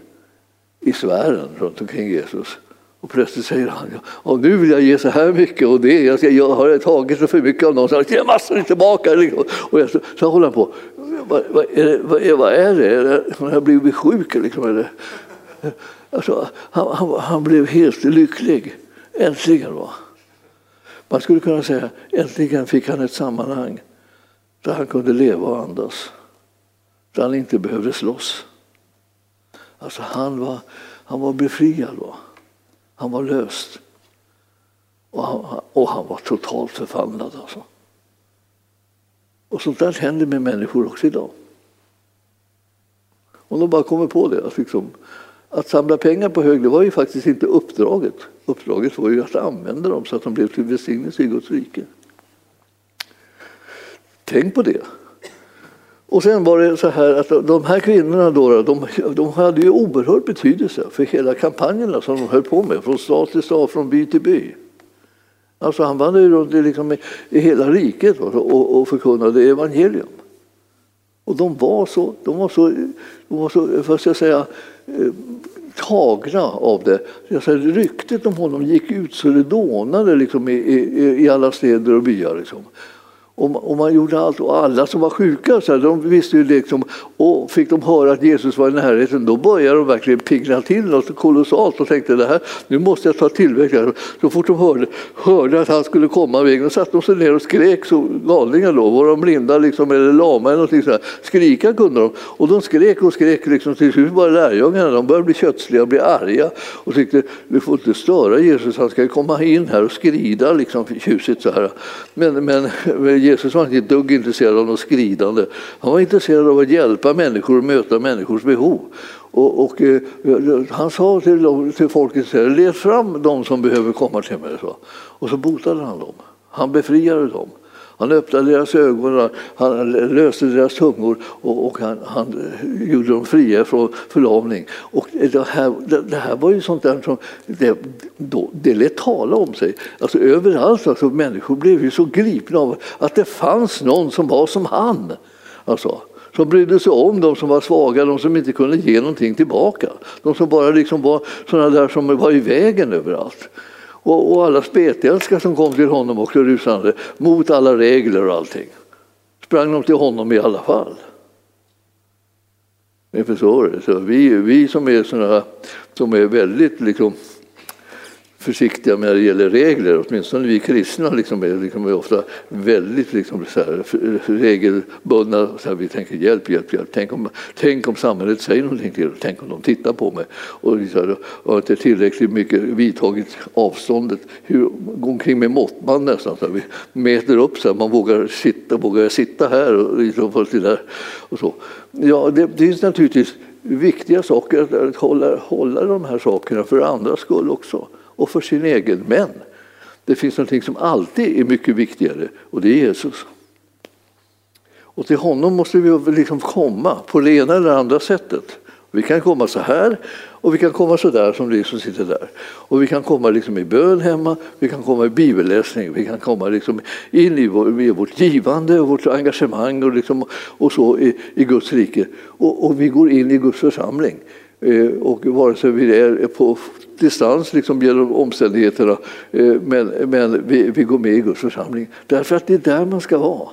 i sfären runt omkring Jesus. Och plötsligt säger han, och nu vill jag ge så här mycket och det, jag, ska, jag har tagit för mycket av någon, så jag ger massor tillbaka. Liksom. Och jag, så, så håller han på, vad, vad, är det, vad, är, vad är det? Har jag blivit sjuk? Liksom, eller? Alltså, han, han, han, blev helt lycklig, äntligen. Va? Man skulle kunna säga, äntligen fick han ett sammanhang där han kunde leva och andas. Där han inte behövde slåss. Alltså han var, han var befriad. Va? Han var löst. Och han, och han var totalt förvandlad. Alltså. Och sånt där händer med människor också idag. Om de bara kommer på det. Att, liksom, att samla pengar på hög, det var ju faktiskt inte uppdraget. Uppdraget var ju att använda dem så att de blev till välsignelse i Guds rike. Tänk på det. Och sen var det så här att de här kvinnorna då, de, de hade ju oerhörd betydelse för hela kampanjerna som de höll på med, från stad till stad, från by till by. Alltså han vandrade runt liksom i, i hela riket och, och förkunnade evangelium. Och de var så, de var så, de var så vad ska jag säga, eh, tagna av det. Alltså, ryktet om honom gick ut så det dånade liksom, i, i, i alla städer och byar. Liksom. Och, man gjorde allt. Och alla som var sjuka så här, de visste ju liksom, och fick de höra att Jesus var i närheten då började de verkligen pigna till något kolossalt och tänkte det här, nu måste jag ta tillväxt. Så fort de hörde, hörde att han skulle komma vägen satt satte de sig ner och skrek så galningar då. Var de blinda liksom, eller lama eller någonting sådär. Skrika kunde de. Och de skrek och skrek liksom, till slut var lärjungarna de började bli kötsliga och bli arga och tyckte du får inte störa Jesus, han ska komma in här och skrida liksom tjusigt så här. Men, men Jesus var inte ett dugg intresserad av något skridande. Han var intresserad av att hjälpa människor och möta människors behov. Och, och eh, han sa till, till folket, led fram de som behöver komma till mig. Så. Och så botade han dem. Han befriade dem. Han öppnade deras ögon, han löste deras tungor och, och han, han, gjorde dem fria från förlamning. Och det, här, det, här var ju sånt där som det, då, det lät tala om sig. Alltså, överallt alltså, människor blev ju så gripna av att det fanns någon som var som han. Alltså, som brydde sig om de som var svaga, de som inte kunde ge någonting tillbaka. De som bara liksom var såna där som var i vägen överallt. Och, och alla spetälska som kom till honom också rusande mot alla regler och allting. Sprang de till honom i alla fall. Ni förstår, så vi, vi som är sådana som är väldigt liksom, försiktiga när det gäller regler. Åtminstone vi kristna liksom är, liksom är ofta väldigt liksom så här, regelbundna. Så här, vi tänker hjälp, hjälp, hjälp. Tänk om, tänk om samhället säger någonting till oss. Tänk om de tittar på mig. Och så här, har inte tillräckligt mycket vidtagit avståndet. Hur, gå omkring med måttband nästan. Så här, vi mäter upp så här, man vågar sitta, vågar jag sitta här och, liksom, och, där, och så. Ja, det, det finns naturligtvis viktiga saker att hålla, hålla de här sakerna för andras skull också och för sin egen. Men det finns någonting som alltid är mycket viktigare och det är Jesus. Och till honom måste vi liksom komma på det ena eller andra sättet. Vi kan komma så här och vi kan komma så där som det som sitter där. Och vi kan komma liksom i bön hemma, vi kan komma i bibelläsning, vi kan komma liksom in i, vår, i vårt givande och vårt engagemang och, liksom, och så i, i Guds rike. Och, och, vi går in i Guds församling. Eh, och vare sig vi är på distans liksom genom omständigheterna. Eh, men, men vi, vi går med i Guds församling därför att det är där man ska vara.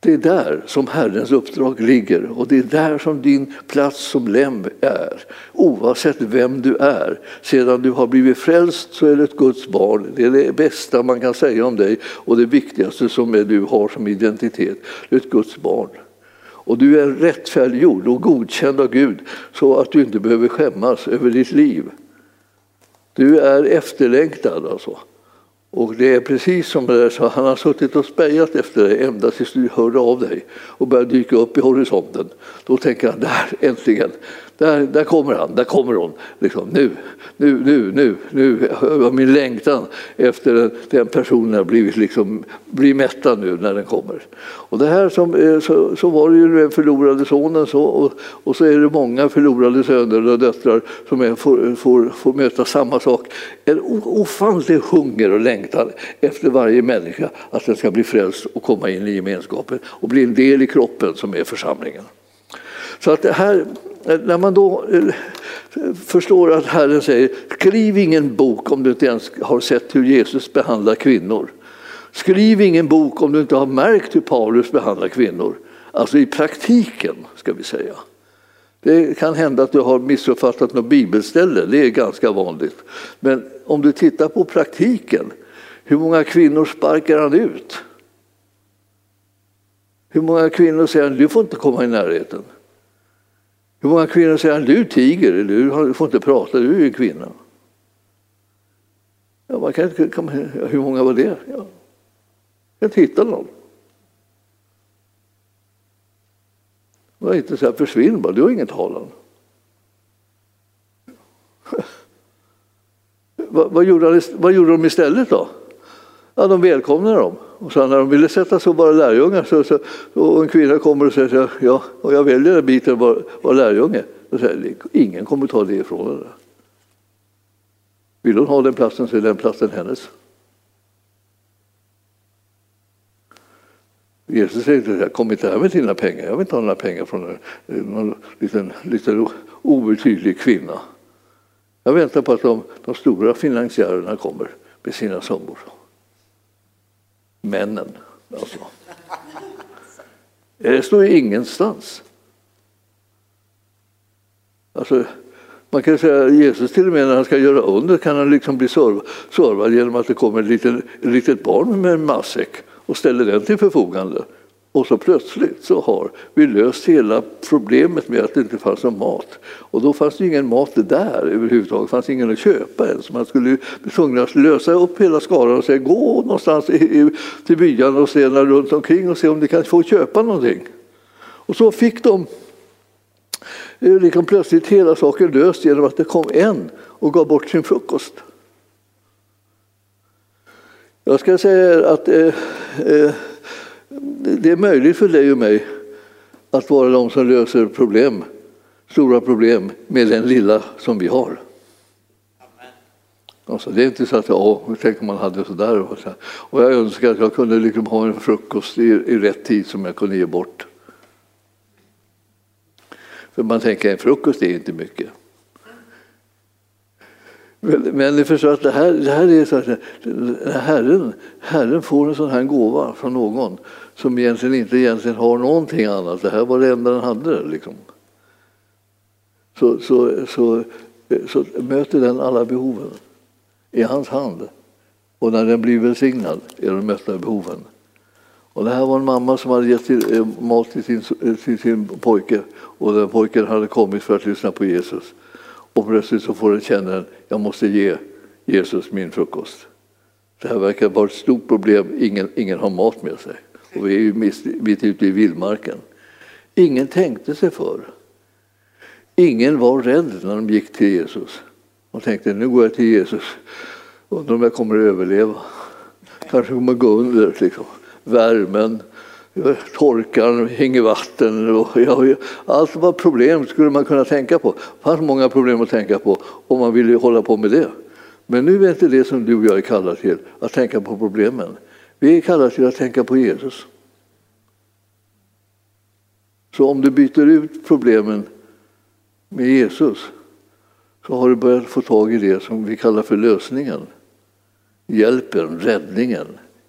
Det är där som Herrens uppdrag ligger och det är där som din plats som lem är. Oavsett vem du är. Sedan du har blivit frälst så är du ett Guds barn. Det är det bästa man kan säga om dig och det viktigaste som du har som identitet. Du är ett Guds barn. Och du är rättfärdiggjord och godkänd av Gud så att du inte behöver skämmas över ditt liv. Du är efterlängtad alltså. Och det är precis som det så han har suttit och spejat efter dig ända tills du hörde av dig och började dyka upp i horisonten. Då tänker han, där äntligen, där, där kommer han, där kommer hon. Liksom, nu, nu, nu, nu, nu min längtan efter den, den personen har blivit liksom, blir mättad nu när den kommer. Och det här som, eh, så, så var det ju den förlorade sonen så, och, och, så är det många förlorade söner och döttrar som är, får, får, får möta samma sak. En ofantlig hunger och längtan efter varje människa att den ska bli frälst och komma in i gemenskapen och bli en del i kroppen som är församlingen. Så att det här, Eh, när man då eh, förstår att Herren säger skriv ingen bok om du inte ens har sett hur Jesus behandlar kvinnor. Skriv ingen bok om du inte har märkt hur Paulus behandlar kvinnor. Alltså i praktiken, ska vi säga. Det kan hända att du har missuppfattat något bibelställe, det är ganska vanligt. Men om du tittar på praktiken, hur många kvinnor sparkar han ut? Hur många kvinnor säger han, du får inte komma i närheten? Hur många kvinnor säger han, du tiger, du får inte prata, du är ju kvinna. Ja, man kan, kan, hur många var det? Ja. Jag kan hitta någon. var inte så här, försvinn bara, du har ingen talan. vad, vad, gjorde vad gjorde de istället då? Ja, de välkomnade dem. Och så när de ville sätta sig och vara lärjungar så, så, och en kvinna kommer och säger ja, och jag väljer den biten att vara, lärjunge. då säger, ingen kommer ta det ifrån henne. Vill hon ha den platsen så är den platsen hennes. Jesus säger inte kom inte här med dina pengar, jag vill inte ha några pengar från en, någon liten, liten obetydlig kvinna. Jag väntar på att de, de stora finansiärerna kommer med sina summor. Männen, alltså. Det står ju ingenstans. Alltså, man kan säga att Jesus till och med när han ska göra under kan han liksom bli servad genom att det kommer ett litet, ett litet barn med en matsäck och ställer den till förfogande. Och så plötsligt så har vi löst hela problemet med att det inte fanns någon mat. Och då fanns det ingen mat där överhuvudtaget, det fanns ingen att köpa ens. Man skulle bli tvungen att lösa upp hela skaran och säga gå någonstans i, till byarna och se runt omkring och se om ni kan få köpa någonting. Och så fick de eh, liksom plötsligt hela saken löst genom att det kom en och gav bort sin frukost. Jag ska säga att eh, eh, det är möjligt för dig och mig att vara de som löser problem, stora problem med den lilla som vi har. Alltså, det är inte så att ja, tänk om man hade sådär. Och, så och jag önskar att jag kunde liksom ha en frukost i, i rätt tid som jag kunde ge bort. För man tänker en frukost är inte mycket. Men, men ni förstår att det här, det här är så att herren, herren får en sån här gåva från någon som egentligen inte egentligen har någonting annat. Det här var det enda den hade. Liksom. Så, så, så, så möter den alla behoven i hans hand. Och när den blir välsignad är de mötta behoven. Och det här var en mamma som hade gett till, eh, mat till sin, eh, till sin pojke och den pojken hade kommit för att lyssna på Jesus. Och plötsligt så får den känna jag måste ge Jesus min frukost. Det här verkar vara ett stort problem, ingen, ingen har mat med sig. Och vi är ju mitt ute i vildmarken. Ingen tänkte sig för. Ingen var rädd när de gick till Jesus. De tänkte nu går jag till Jesus, undrar om jag kommer att överleva. Kanske kommer jag gå under. Liksom värmen, torkan, hänger vatten. Och, jag, allt var problem skulle man kunna tänka på. Det fanns många problem att tänka på om man ville hålla på med det. Men nu är inte det som du och jag är kallade till, att tänka på problemen. Vi är kallade till att tänka på Jesus. Så om du byter ut problemen med Jesus så har du börjat få tag i det som vi kallar för lösningen. Hjälpen, räddningen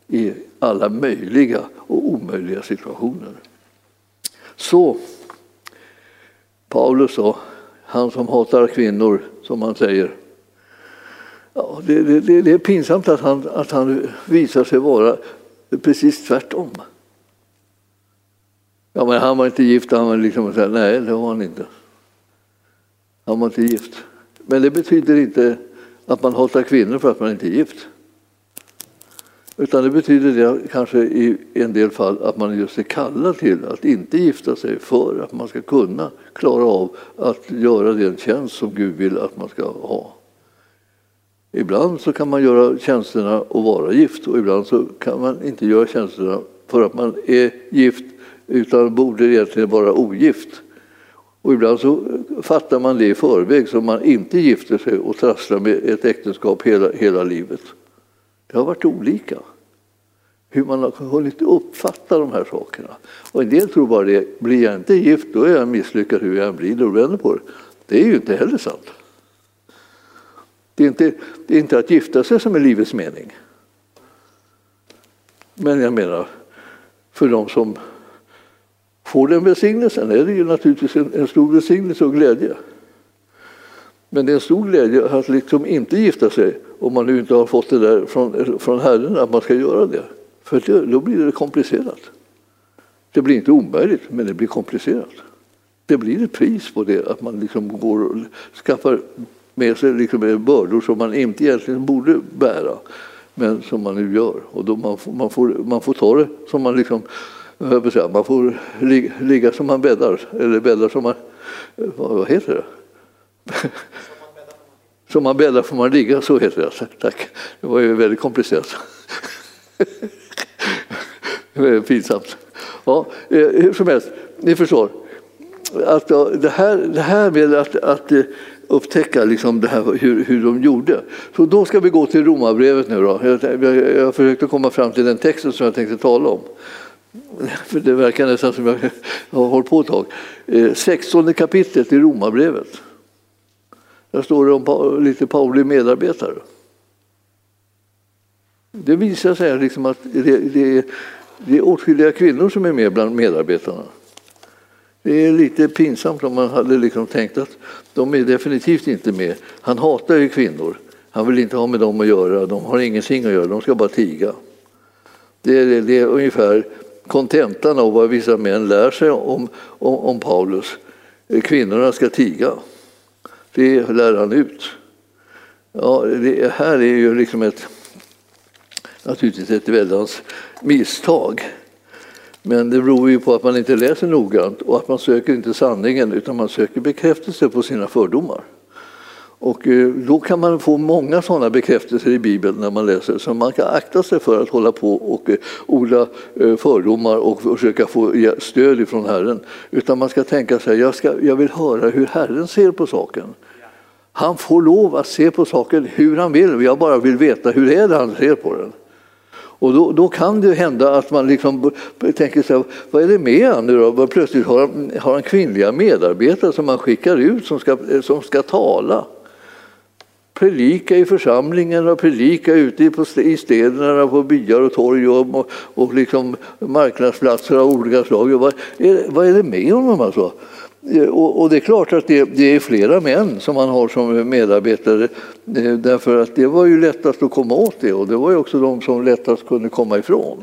i alla möjliga och omöjliga situationer. Så Paulus sa, han som hatar kvinnor, som han säger. Ja, det, det, det är pinsamt att han, att han visar sig vara precis tvärtom. Ja, men han var inte gift, han var liksom så här, nej det var han inte. Han var inte gift. Men det betyder inte att man hatar kvinnor för att man inte är gift. Utan det betyder det kanske i en del fall att man just är kallad till att inte gifta sig för att man ska kunna klara av att göra den tjänst som Gud vill att man ska ha. Ibland så kan man göra tjänsterna och vara gift och ibland så kan man inte göra tjänsterna för att man är gift utan borde egentligen vara ogift. Och ibland så fattar man det i förväg så man inte gifter sig och trasslar med ett äktenskap hela, hela livet. Det har varit olika hur man har hunnit uppfatta de här sakerna. Och en del tror bara det, blir jag inte gift då är jag misslyckad hur jag än blir och vänder på det. Det är ju inte heller sant. Det är inte, det är inte att gifta sig som är livets mening. Men jag menar, för de som får den välsignelsen är det ju naturligtvis en, en stor välsignelse och glädje. Men det är en stor glädje att liksom inte gifta sig om man nu inte har fått det där från, från Herren att man ska göra det. För det, då blir det komplicerat. Det blir inte omöjligt, men det blir komplicerat. Det blir ett pris på det, att man liksom går och skaffar med sig liksom bördor som man inte egentligen borde bära, men som man nu gör. Och då man, får, man, får, man får ta det som man liksom, säga, man får ligga som man bäddar, eller bäddar som man, vad heter det? Som man bäddar får man ligga, så heter det. Tack. Det var ju väldigt komplicerat. Pinsamt. Ja, eh, hur som helst, ni förstår. Att det, här, det här med att, att eh, upptäcka liksom det här, hur, hur de gjorde. Så då ska vi gå till Romarbrevet nu. Då. Jag, jag, jag försökte komma fram till den texten som jag tänkte tala om. För det verkar nästan som jag har hållit på ett tag. Eh, 16 kapitlet i Romarbrevet. Där står det om lite Pauli medarbetare. Det visar sig liksom att det, det, det är åtskilliga kvinnor som är med bland medarbetarna. Det är lite pinsamt om man hade liksom tänkt att de är definitivt inte med. Han hatar ju kvinnor. Han vill inte ha med dem att göra. De har ingenting att göra. De ska bara tiga. Det är, det är ungefär kontentan av vad vissa män lär sig om, om, om Paulus. Kvinnorna ska tiga. Det lär han ut. Ja, det här är ju liksom ett, naturligtvis ett väldans misstag. Men det beror ju på att man inte läser noggrant och att man söker inte sanningen utan man söker bekräftelse på sina fördomar. Och eh, då kan man få många sådana bekräftelser i Bibeln när man läser. Så man kan akta sig för att hålla på och eh, odla eh, fördomar och försöka få stöd ifrån Herren. Utan man ska tänka sig, jag, ska, jag vill höra hur Herren ser på saken. Han får lov att se på saken hur han vill. Jag bara vill veta hur det är det han ser på den. Och då, då, kan det hända att man liksom tänker sig, vad är det med han nu då? Plötsligt har han, har han kvinnliga medarbetare som man skickar ut som ska, som ska tala predika i församlingarna, predika ute i städerna, på byar och torg och, och liksom marknadsplatser av olika slag. Vad är, vad är det med honom alltså? Eh, och, och det är klart att det, det, är flera män som man har som medarbetare eh, därför att det var ju lättast att komma åt det och det var ju också de som lättast kunde komma ifrån.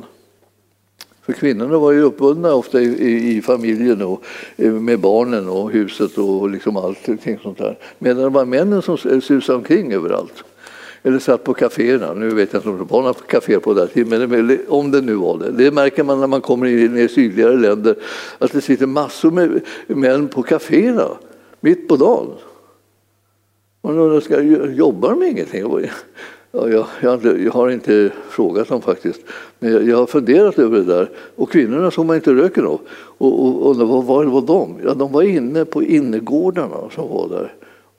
För kvinnorna var ju uppbundna ofta i, i, i familjen och eh, med barnen och huset och liksom allting sånt där. Medan det var männen som susade omkring överallt. Eller satt på kaféerna. Nu vet jag inte om det var några kaféer på den tiden, men om det nu var det. Det märker man när man kommer in i sydligare länder, att det sitter massor med män på kaféerna mitt på dagen. Man undrar, ska, jobbar de ingenting? Ja, jag, jag, jag, har inte frågat dem faktiskt, men jag, har funderat över det där. Och kvinnorna såg man inte röken av. Och, och, och vad var, var de? Ja, de var inne på innergårdarna som var där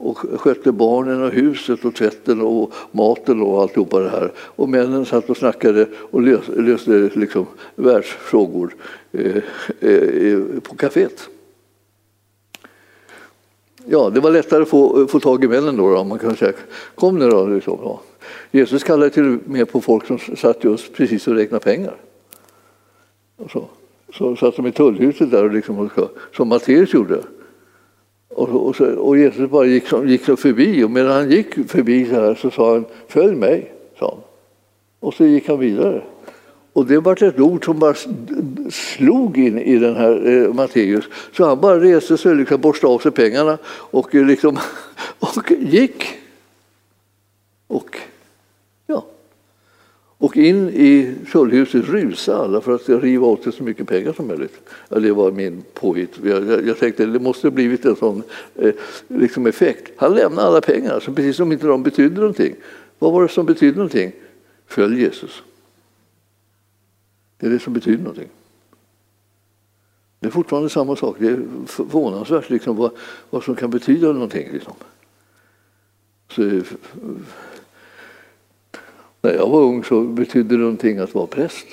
och skötte barnen och huset och tvätten och maten och alltihopa det här. Och männen satt och snackade och löste, löste liksom världsfrågor eh, eh, på kaféet. Ja, det var lättare att få, få tag i männen då, då man kan säga. Kom nu då. Liksom, ja. Jesus kallade till och med på folk som satt just precis och räknade pengar. Och så. så satt de i tullhuset där, och liksom, som Matteus gjorde. Och, och, så, och, Jesus bara gick, gick så förbi och medan han gick förbi så här så sa han följ mig. Sa han. Och så gick han vidare. Och det var ett ord som bara slog in i den här eh, Matteus. Så han bara reste sig, liksom borstade av sig pengarna och, liksom, och gick. Och och in i tullhuset rusade alla för att riva åt sig så mycket pengar som möjligt. Ja, det var min påhitt. Jag, jag tänkte det måste ha blivit en sån eh, liksom effekt. Han lämnade alla pengar, så precis som inte de betydde någonting. Vad var det som betydde någonting? Följ Jesus. Det är det som betyder någonting. Det är fortfarande samma sak. Det är förvånansvärt liksom, vad, vad som kan betyda någonting. Liksom. Så, eh, när jag var ung så betydde det någonting att vara präst.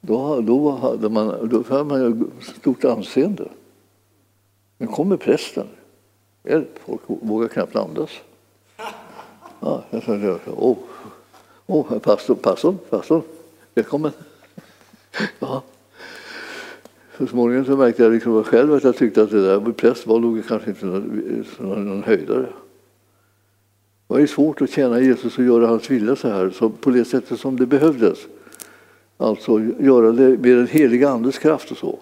Då, då, hade man, då hade man stort anseende. Nu kommer prästen. Folk vågar knappt andas. Ja, jag sa, åh, åh pastor, pastor, pastor, välkommen. Ja. Så småningom så märkte jag liksom själv att jag tyckte att det där med präst var nog kanske inte någon, någon höjdare. Det var svårt att tjäna Jesus och göra hans vilja så här, så på det sättet som det behövdes. Alltså göra det med den heliga Andes kraft och så.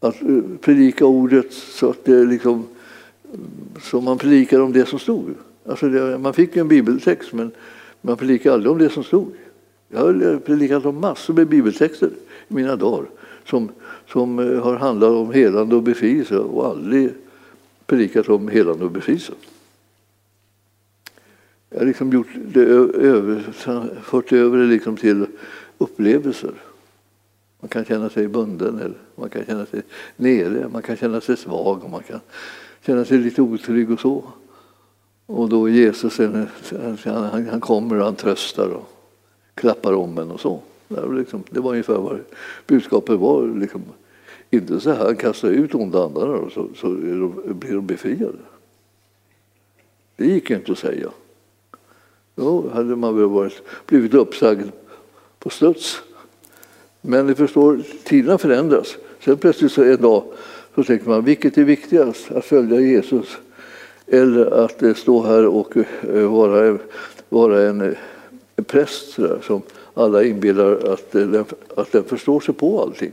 Att eh, predika ordet så att det liksom, så man predikar om det som stod. Alltså det, man fick ju en bibeltext men man predikade aldrig om det som stod. Jag har predikat om massor med bibeltexter i mina dagar som, som eh, har handlat om helande och befrielse och aldrig predikat om helande och befrielse. Jag har liksom gjort det över, fört över det liksom till upplevelser. Man kan känna sig bunden, eller man kan känna sig nere, man kan känna sig svag och man kan känna sig lite otrygg och så. Och då Jesus han, han kommer och han tröstar och klappar om en och så. Det var, liksom, det var ungefär vad budskapet var. Liksom. Inte så här, han kastar ut onda andar och så, så blir de befriade. Det gick inte att säga. Då hade man väl varit, blivit uppsagd på studs. Men ni förstår, tiderna förändras. Sen plötsligt så en dag så tänker man, vilket är viktigast? Att följa Jesus eller att eh, stå här och vara, vara en, eh, en präst där, som alla inbillar att den, att den förstår sig på allting?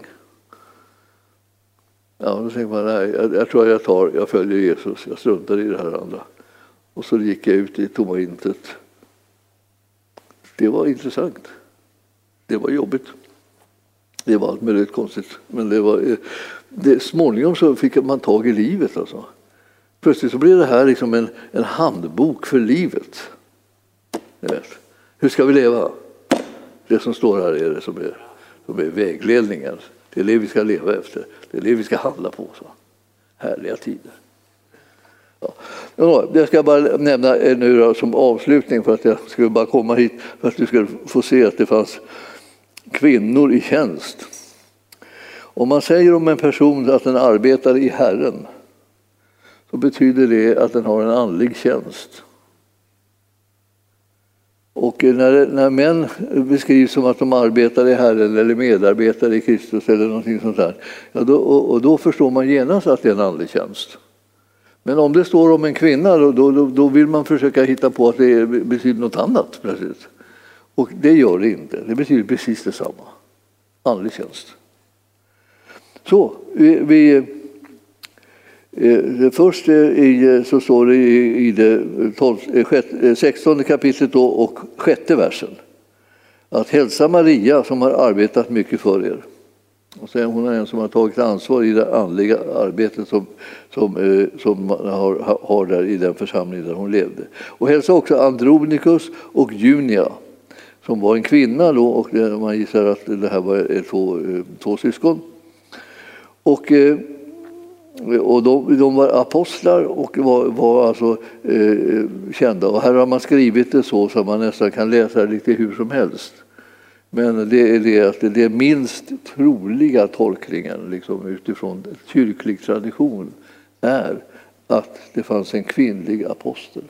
Ja, då tänker man, nej, jag, jag tror jag tar, jag följer Jesus, jag struntar i det här andra. Och så gick jag ut i tomma intet. Det var intressant. Det var jobbigt. Det var allt möjligt konstigt. Men det var, eh, det, småningom så fick man tag i livet. Alltså. Plötsligt så blev det här liksom en, en handbok för livet. Hur ska vi leva? Det som står här är det som är, som är vägledningen. Det är det vi ska leva efter. Det är det vi ska handla på. Så. Härliga tider. Ja. Jag ska bara nämna eh, nu då, som avslutning för att jag skulle bara komma hit för att du skulle få se att det fanns kvinnor i tjänst. Om man säger om en person att den arbetar i Herren så betyder det att den har en andlig tjänst. Och eh, när, när män beskrivs som att de arbetar i Herren eller medarbetar i Kristus eller någonting sånt där, ja då, och, och, då förstår man genast att det är en andlig tjänst. Men om det står om en kvinna då, då, då vill man försöka hitta på att det betyder något annat Precis. Och det gör det inte. Det betyder precis detsamma. Andlig tjänst. Så, vi, vi eh, Först i, så står det i, i det 12, 16 eh, eh, kapitlet då och sjätte versen att hälsa Maria som har arbetat mycket för er. Och sen hon är en som har tagit ansvar i det andliga arbetet som, som, eh, som man har, har där i den församling där hon levde. Och hälsa också Andronikus och Junia som var en kvinna då och eh, man gissar att det här var eh, två, eh, två syskon. Och, eh, och de, de, var apostlar och var, var alltså eh, kända. Och här har man skrivit det så så man nästan kan läsa det lite hur som helst. Men det är det att det är minst troliga tolkningen liksom, utifrån kyrklig tradition är att det fanns en kvinnlig apostel.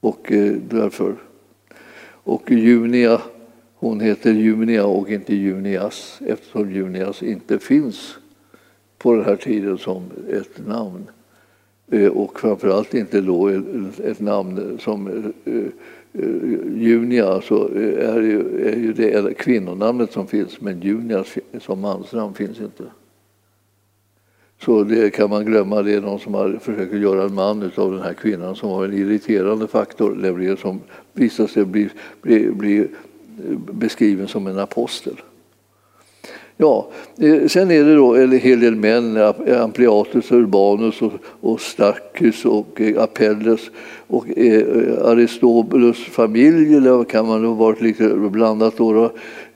Och eh, därför. Och Junia, hon heter Junia och inte Junias eftersom Junias inte finns på den här tiden som ett namn. Eh, och framförallt inte då ett namn som eh, eh, Junia alltså är, ju, är ju det kvinnonamnet som finns men Junias som mansnamn finns inte. Så det kan man glömma. Det är någon som har försökt göra en man av den här kvinnan som var en irriterande faktor, nämligen som visar sig bli, bli, bli beskriven som en apostel. Ja, eh, sen är det då en hel del män, Ampliatus, Urbanus och, och Stachys och eh, Apelles och eh, eh Aristobulus familj, eller kan man ha varit lite blandat då. då.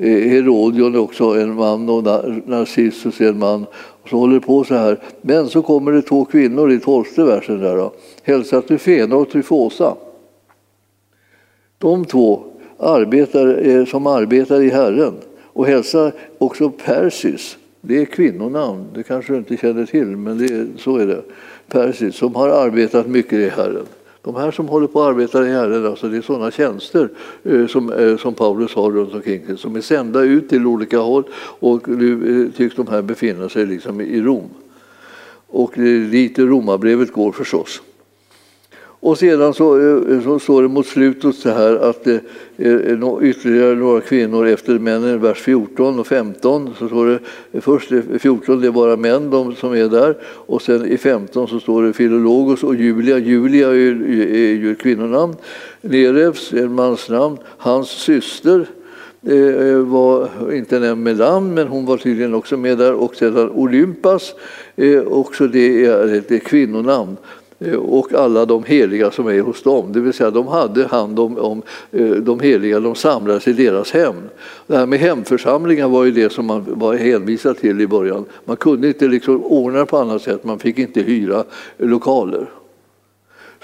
Herodion är också en man och Narcissus är en man så håller det på så här. Men så kommer det två kvinnor i tolfte versen. Där då. Hälsa Tryfena och Tryfosa. De två arbetar, eh, som arbetar i Herren. Och hälsa också Persis. Det är kvinnonamn, det kanske du inte känner till, men det så är det. Persis, som har arbetat mycket i Herren. De här som håller på att arbeta i Herren, alltså det är sådana tjänster eh, som, eh, som Paulus har runt omkring sig, som är sända ut till olika håll och nu eh, tycks de här befinna sig liksom i Rom. Och dit Romarbrevet går förstås. Och sedan så, eh, så står det mot slutet så här att eh, eh, det är ytterligare några kvinnor efter männen, vers 14 och 15. Så står det, först 14 det är bara män de som är där och sen i 15 så står det Filologos och Julia. Julia är ju, är ju ett kvinnonamn. Nerevs är en mans namn. Hans syster var inte nämnd med namn, men hon var tydligen också med där. Och sedan Olympas, också det är ett kvinnonamn. Eh, och alla de heliga som är hos dem. Det vill säga de hade hand om, om eh, de heliga, de samlades i deras hem. Det här med hemförsamlingar var ju det som man var hänvisad till i början. Man kunde inte liksom ordna på annat sätt, man fick inte hyra lokaler.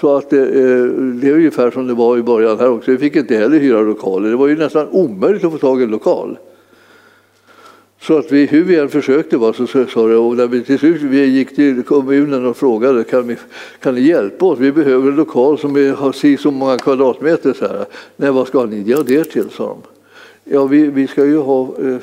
Så att det, det är ungefär som det var i början här också. Vi fick inte heller hyra lokaler. Det var ju nästan omöjligt att få tag i en lokal. Så att vi, hur vi än försökte va, så sa det, och när vi till slut vi gick till kommunen och frågade kan, vi, kan ni hjälpa oss? Vi behöver en lokal som är, har si så många kvadratmeter. Så här. Nej, vad ska ni göra det till? sa de. Ja, vi, vi, ska ju ha, eh,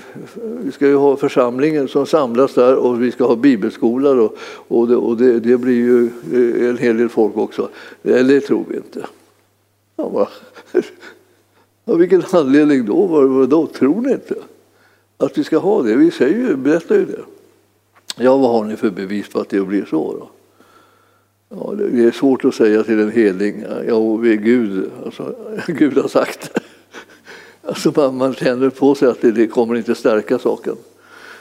vi ska ju ha församlingen som samlas där och vi ska ha bibelskolor och, och, det, och det, det, blir ju eh, en hel del folk också. Eller det tror vi inte. Ja, ja, vilken anledning då? Vad, vad då? Tror ni inte att vi ska ha det? Vi säger ju, berättar ju det. Ja, vad har ni för bevis på att det blir så? Då? Ja, det är svårt att säga till en heling, ja, vi är Gud, alltså, Gud har sagt. Alltså man, man känner på sig att det, det kommer inte stärka saken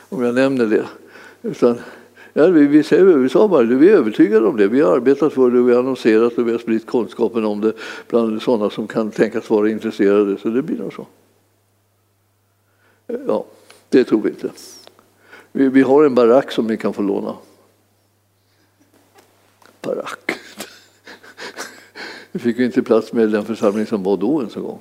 om jag nämner det. Utan, ja, vi, vi, säger, vi sa bara det, vi är övertygade om det. Vi har arbetat för det, vi har annonserat och vi har spritt kunskapen om det bland sådana som kan tänkas vara intresserade. Så det blir nog så. Ja, det tror vi inte. Vi, vi har en barack som ni kan få låna. Barack. Vi fick ju inte plats med den församling som var då ens en gång.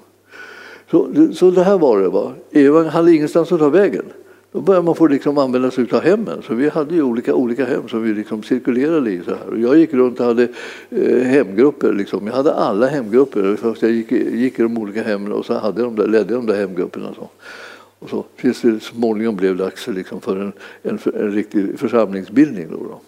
Så, så det här var det. Va? Eva hade ingenstans att ta vägen. Då började man få liksom använda sig av hemmen. Så vi hade ju olika, olika hem som vi liksom cirkulerade i. Så här. Och jag gick runt och hade eh, hemgrupper. Liksom. Jag hade alla hemgrupper. Jag gick, gick i de olika hemmen och så hade de där, ledde de där hemgrupperna. Så. Och så tills det småningom blev dags liksom, för en, en, en riktig församlingsbildning. Då, då.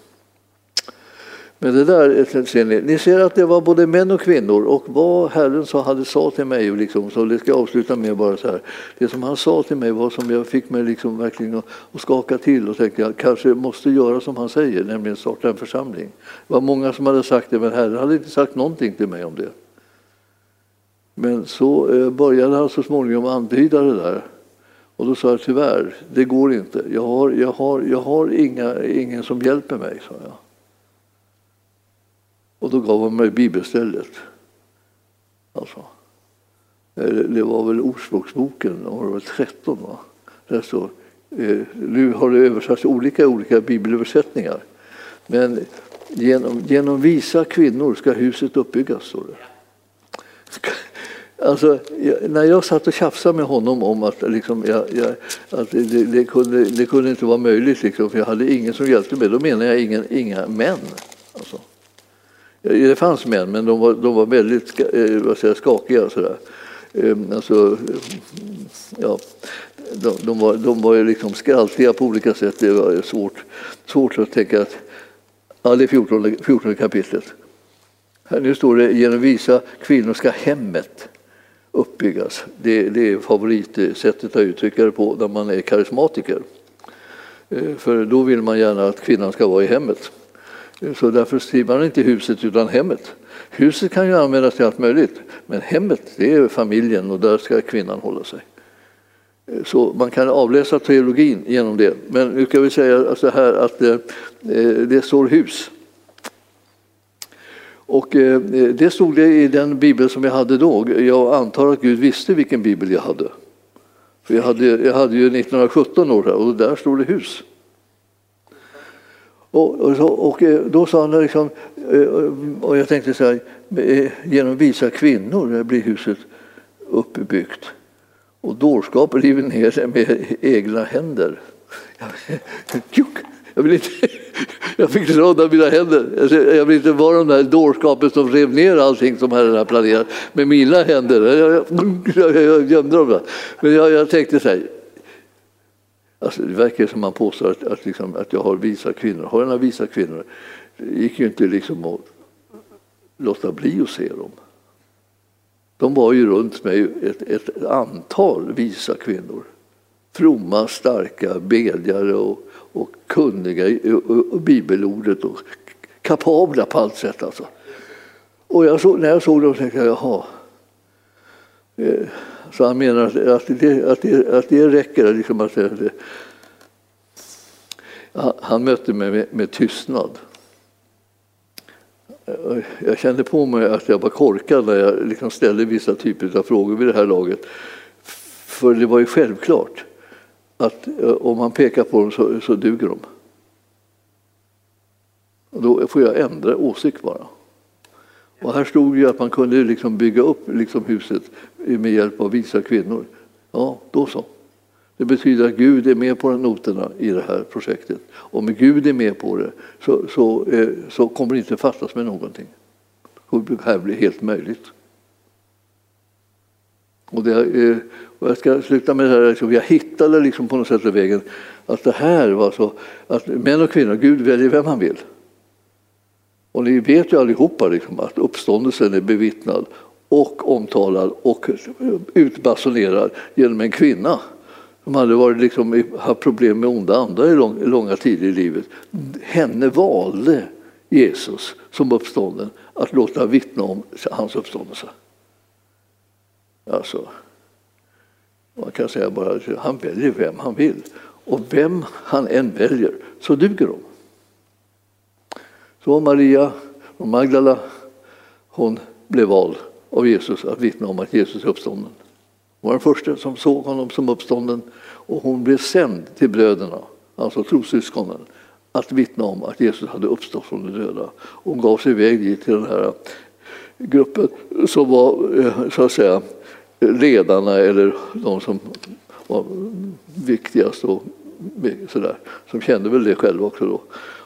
Men det där eh, ser ni. Ni ser att det var både män och kvinnor och vad Herren sa, hade sa till mig, liksom, så det ska jag avsluta med bara så här. Det som han sa till mig var som jag fick mig liksom verkligen att, att skaka till och tänkte jag kanske måste göra som han säger, nämligen starta en församling. Det var många som hade sagt det, men Herren hade inte sagt någonting till mig om det. Men så eh, började han så småningom antyda det där. Och då sa jag tyvärr, det går inte. Jag har, jag har, jag har inga, ingen som hjälper mig, sa jag. Och då gav hon mig bibelstället. Alltså. Eh, det var väl Ordspråksboken, och det var 13 va? Där står, eh, nu har det översatts olika olika bibelöversättningar. Men genom, genom visa kvinnor ska huset uppbyggas, står det. Alltså, när jag satt och tjafsade med honom om att, liksom, jag, jag, att det, det, kunde, det kunde inte vara möjligt, liksom, för jag hade ingen som hjälpte mig, då menar jag ingen, inga män. Alltså. Det fanns män, men de var, de var väldigt eh, vad säger, skakiga. Sådär. Ehm, alltså, ja, de, de, var, de var liksom skraltiga på olika sätt. Det var svårt, svårt att tänka att... Ja, det är 14, 14 kapitlet. Här nu står det genom visa kvinnor ska hemmet uppbyggas. Det, det är favoritsättet att uttrycka det på när man är karismatiker. Eh, för då vill man gärna att kvinnan ska vara i hemmet. Eh, så därför skriver man inte huset utan hemmet. Huset kan ju användas till allt möjligt, men hemmet det är familjen och där ska kvinnan hålla sig. Eh, så man kan avläsa teologin genom det. Men nu kan vi säga så här att det, det står hus. Och eh, det stod det i den bibel som jag hade då. Jag antar att Gud visste vilken bibel jag hade. För jag hade, jag hade ju 1917 år och där stod det hus. Och, och, så, och, eh, då sa han liksom, eh, och jag tänkte så här, eh, genom visa kvinnor blir huset uppbyggt. Och dårskap river ner det med egna händer. Jag, vill inte, jag fick råda mina händer. Jag vill inte vara den där dårskapen som rev ner allting som Herren har planerat med mina händer. Jag, jag, jag gömde dem. Där. Men jag, jag tänkte så här, Alltså, det verkar som man påstår att, att, liksom, att jag har visa kvinnor. Har jag några visa kvinnor? Det gick ju inte liksom att låta bli att se dem. De var ju runt mig ett, ett antal visa kvinnor. Fromma, starka bedjare och, och kunniga i bibelordet och kapabla på allt sätt. Alltså. Och jag såg, när jag såg dem tänkte jag, jaha. Eh, så han menar att, att, det, att, det, att det räcker. Liksom att eh, det, han mötte mig med, med tystnad. Eh, jag kände på mig att jag var korkad när jag liksom ställde vissa typer av frågor vid det här laget. För det var ju självklart att eh, om man pekar på dem så, så duger de. Och då får jag ändra åsikt bara. Och här stod ju att man kunde liksom bygga upp liksom huset med hjälp av visa kvinnor. Ja, då så. Det betyder att Gud är med på noterna i det här projektet. Om Gud är med på det så, så, eh, så kommer det inte fattas med någonting. Det här blir helt möjligt. Och, det, eh, och jag ska sluta med det här, liksom, jag hittade liksom på något sätt i vägen att det här var så att män och kvinnor, Gud väljer vem han vill. Och ni vet ju allihopa liksom, att uppståndelsen är bevittnad och omtalad och utbasunerad genom en kvinna som hade varit liksom, haft problem med onda andar i lång, långa tider i livet. Henne valde Jesus som uppstånden att låta vittna om hans uppståndelse. Alltså, man kan säga bara att han väljer vem han vill. Och vem han än väljer så duger de. Så Maria och Magdala, hon blev vald av Jesus att vittna om att Jesus är uppstånden. Hon var den första som såg honom som uppstånden och hon blev sänd till bröderna, alltså trossyskonen, att vittna om att Jesus hade uppstått från de döda. Hon gav sig iväg dit till den här gruppen som var eh, så att säga ledarna eller de som var viktigast och sådär, som kände väl det själva också då.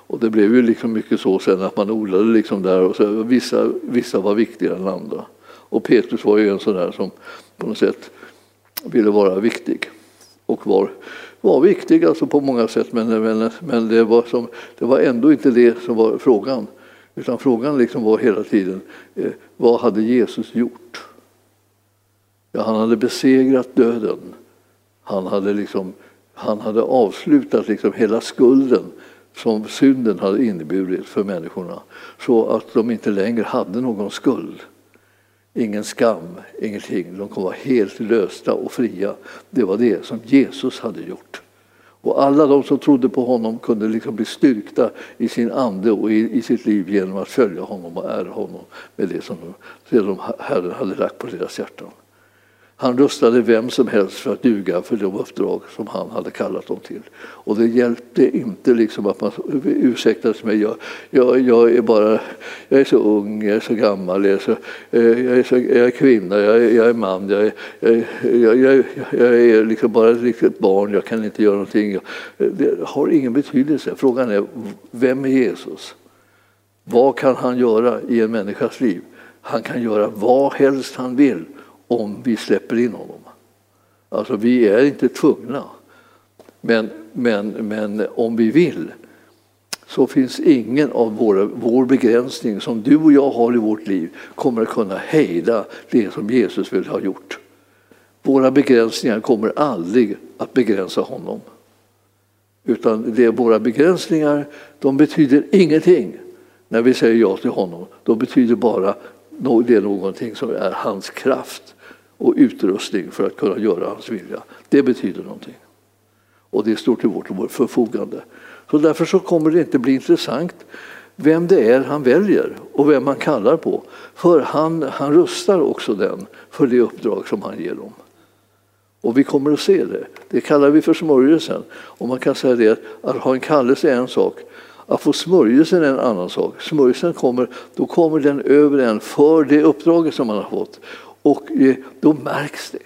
Och det blev ju liksom mycket så sen att man odlade liksom där och så, vissa, vissa var viktigare än andra. Och Petrus var ju en sån där som på något sätt ville vara viktig och var, var viktig alltså på många sätt men, men, men det, var som, det var ändå inte det som var frågan. Utan frågan liksom var hela tiden, eh, vad hade Jesus gjort? Ja, han hade besegrat döden. Han hade, liksom, han hade avslutat liksom hela skulden som synden hade inneburit för människorna så att de inte längre hade någon skuld. Ingen skam, ingenting. De kommer vara helt lösta och fria. Det var det som Jesus hade gjort. Och alla de som trodde på honom kunde liksom bli styrkta i sin ande och i, i sitt liv genom att följa honom och ära honom med det som de, Herren hade lagt på deras hjärtan. Han rustade vem som helst för att duga för de uppdrag som han hade kallat dem till. Och det hjälpte inte liksom att man ursäktade sig med jag, jag, jag, är bara, jag är så ung, jag är så gammal, jag är, så, eh, jag är, så, jag är kvinna, jag är, jag är man, jag är, eh, jag, jag, jag är liksom bara ett litet barn, jag kan inte göra någonting. Eh, det har ingen betydelse. Frågan är, vem är Jesus? Vad kan han göra i en människas liv? Han kan göra vad helst han vill om vi släpper in honom. Alltså vi är inte tvungna. Men, men, men om vi vill så finns ingen av våra, vår begränsning som du och jag har i vårt liv kommer att kunna hejda det som Jesus vill ha gjort. Våra begränsningar kommer aldrig att begränsa honom. Utan det är våra begränsningar, de betyder ingenting när vi säger ja till honom. De betyder bara det är någonting som är hans kraft och utrustning för att kunna göra hans vilja. Det betyder någonting. Och det står till vårt förfogande. Så därför så kommer det inte bli intressant vem det är han väljer och vem han kallar på. För han, han rustar också den för det uppdrag som han ger dem. Och vi kommer att se det. Det kallar vi för smörjelsen. Och man kan säga det att ha en kallelse är en sak, att få smörjelsen är en annan sak. Smörjelsen kommer, då kommer den över en för det uppdraget som man har fått. Och eh, då märks det.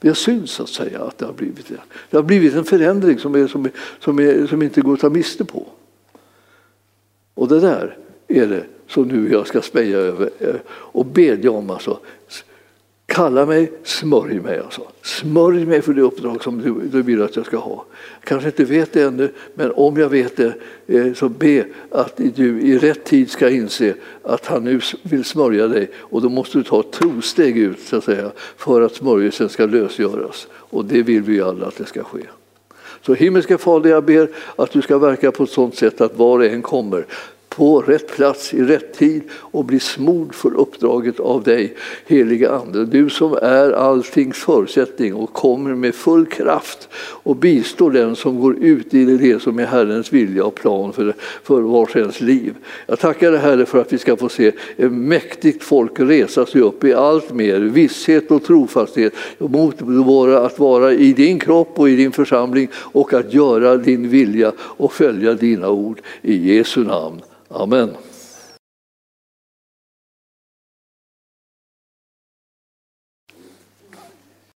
Det syns så att säga att det har blivit det. Det har blivit en förändring som, är, som, är, som, är, som inte går att ta miste på. Och det där är det som nu jag ska speja över eh, och bedja om. Alltså, Kalla mig, smörj mig alltså. Smörj mig för det uppdrag som du, du vill att jag ska ha. Kanske inte vet det ännu, men om jag vet det eh, så be att du i rätt tid ska inse att han nu vill smörja dig och då måste du ta ett trosteg ut så att säga, för att smörjelsen ska lösgöras. Och det vill vi alla att det ska ske. Så himmelska Fader, jag ber att du ska verka på ett sådant sätt att var och en kommer på rätt plats i rätt tid och bli smord för uppdraget av dig, heliga Ande. Du som är alltings förutsättning och kommer med full kraft och bistår den som går ut i det som är Herrens vilja och plan för, för vars ens liv. Jag tackar dig Herre för att vi ska få se ett mäktigt folk resa sig upp i allt mer visshet och trofasthet mot våra, att vara i din kropp och i din församling och att göra din vilja och följa dina ord. I Jesu namn. Amen.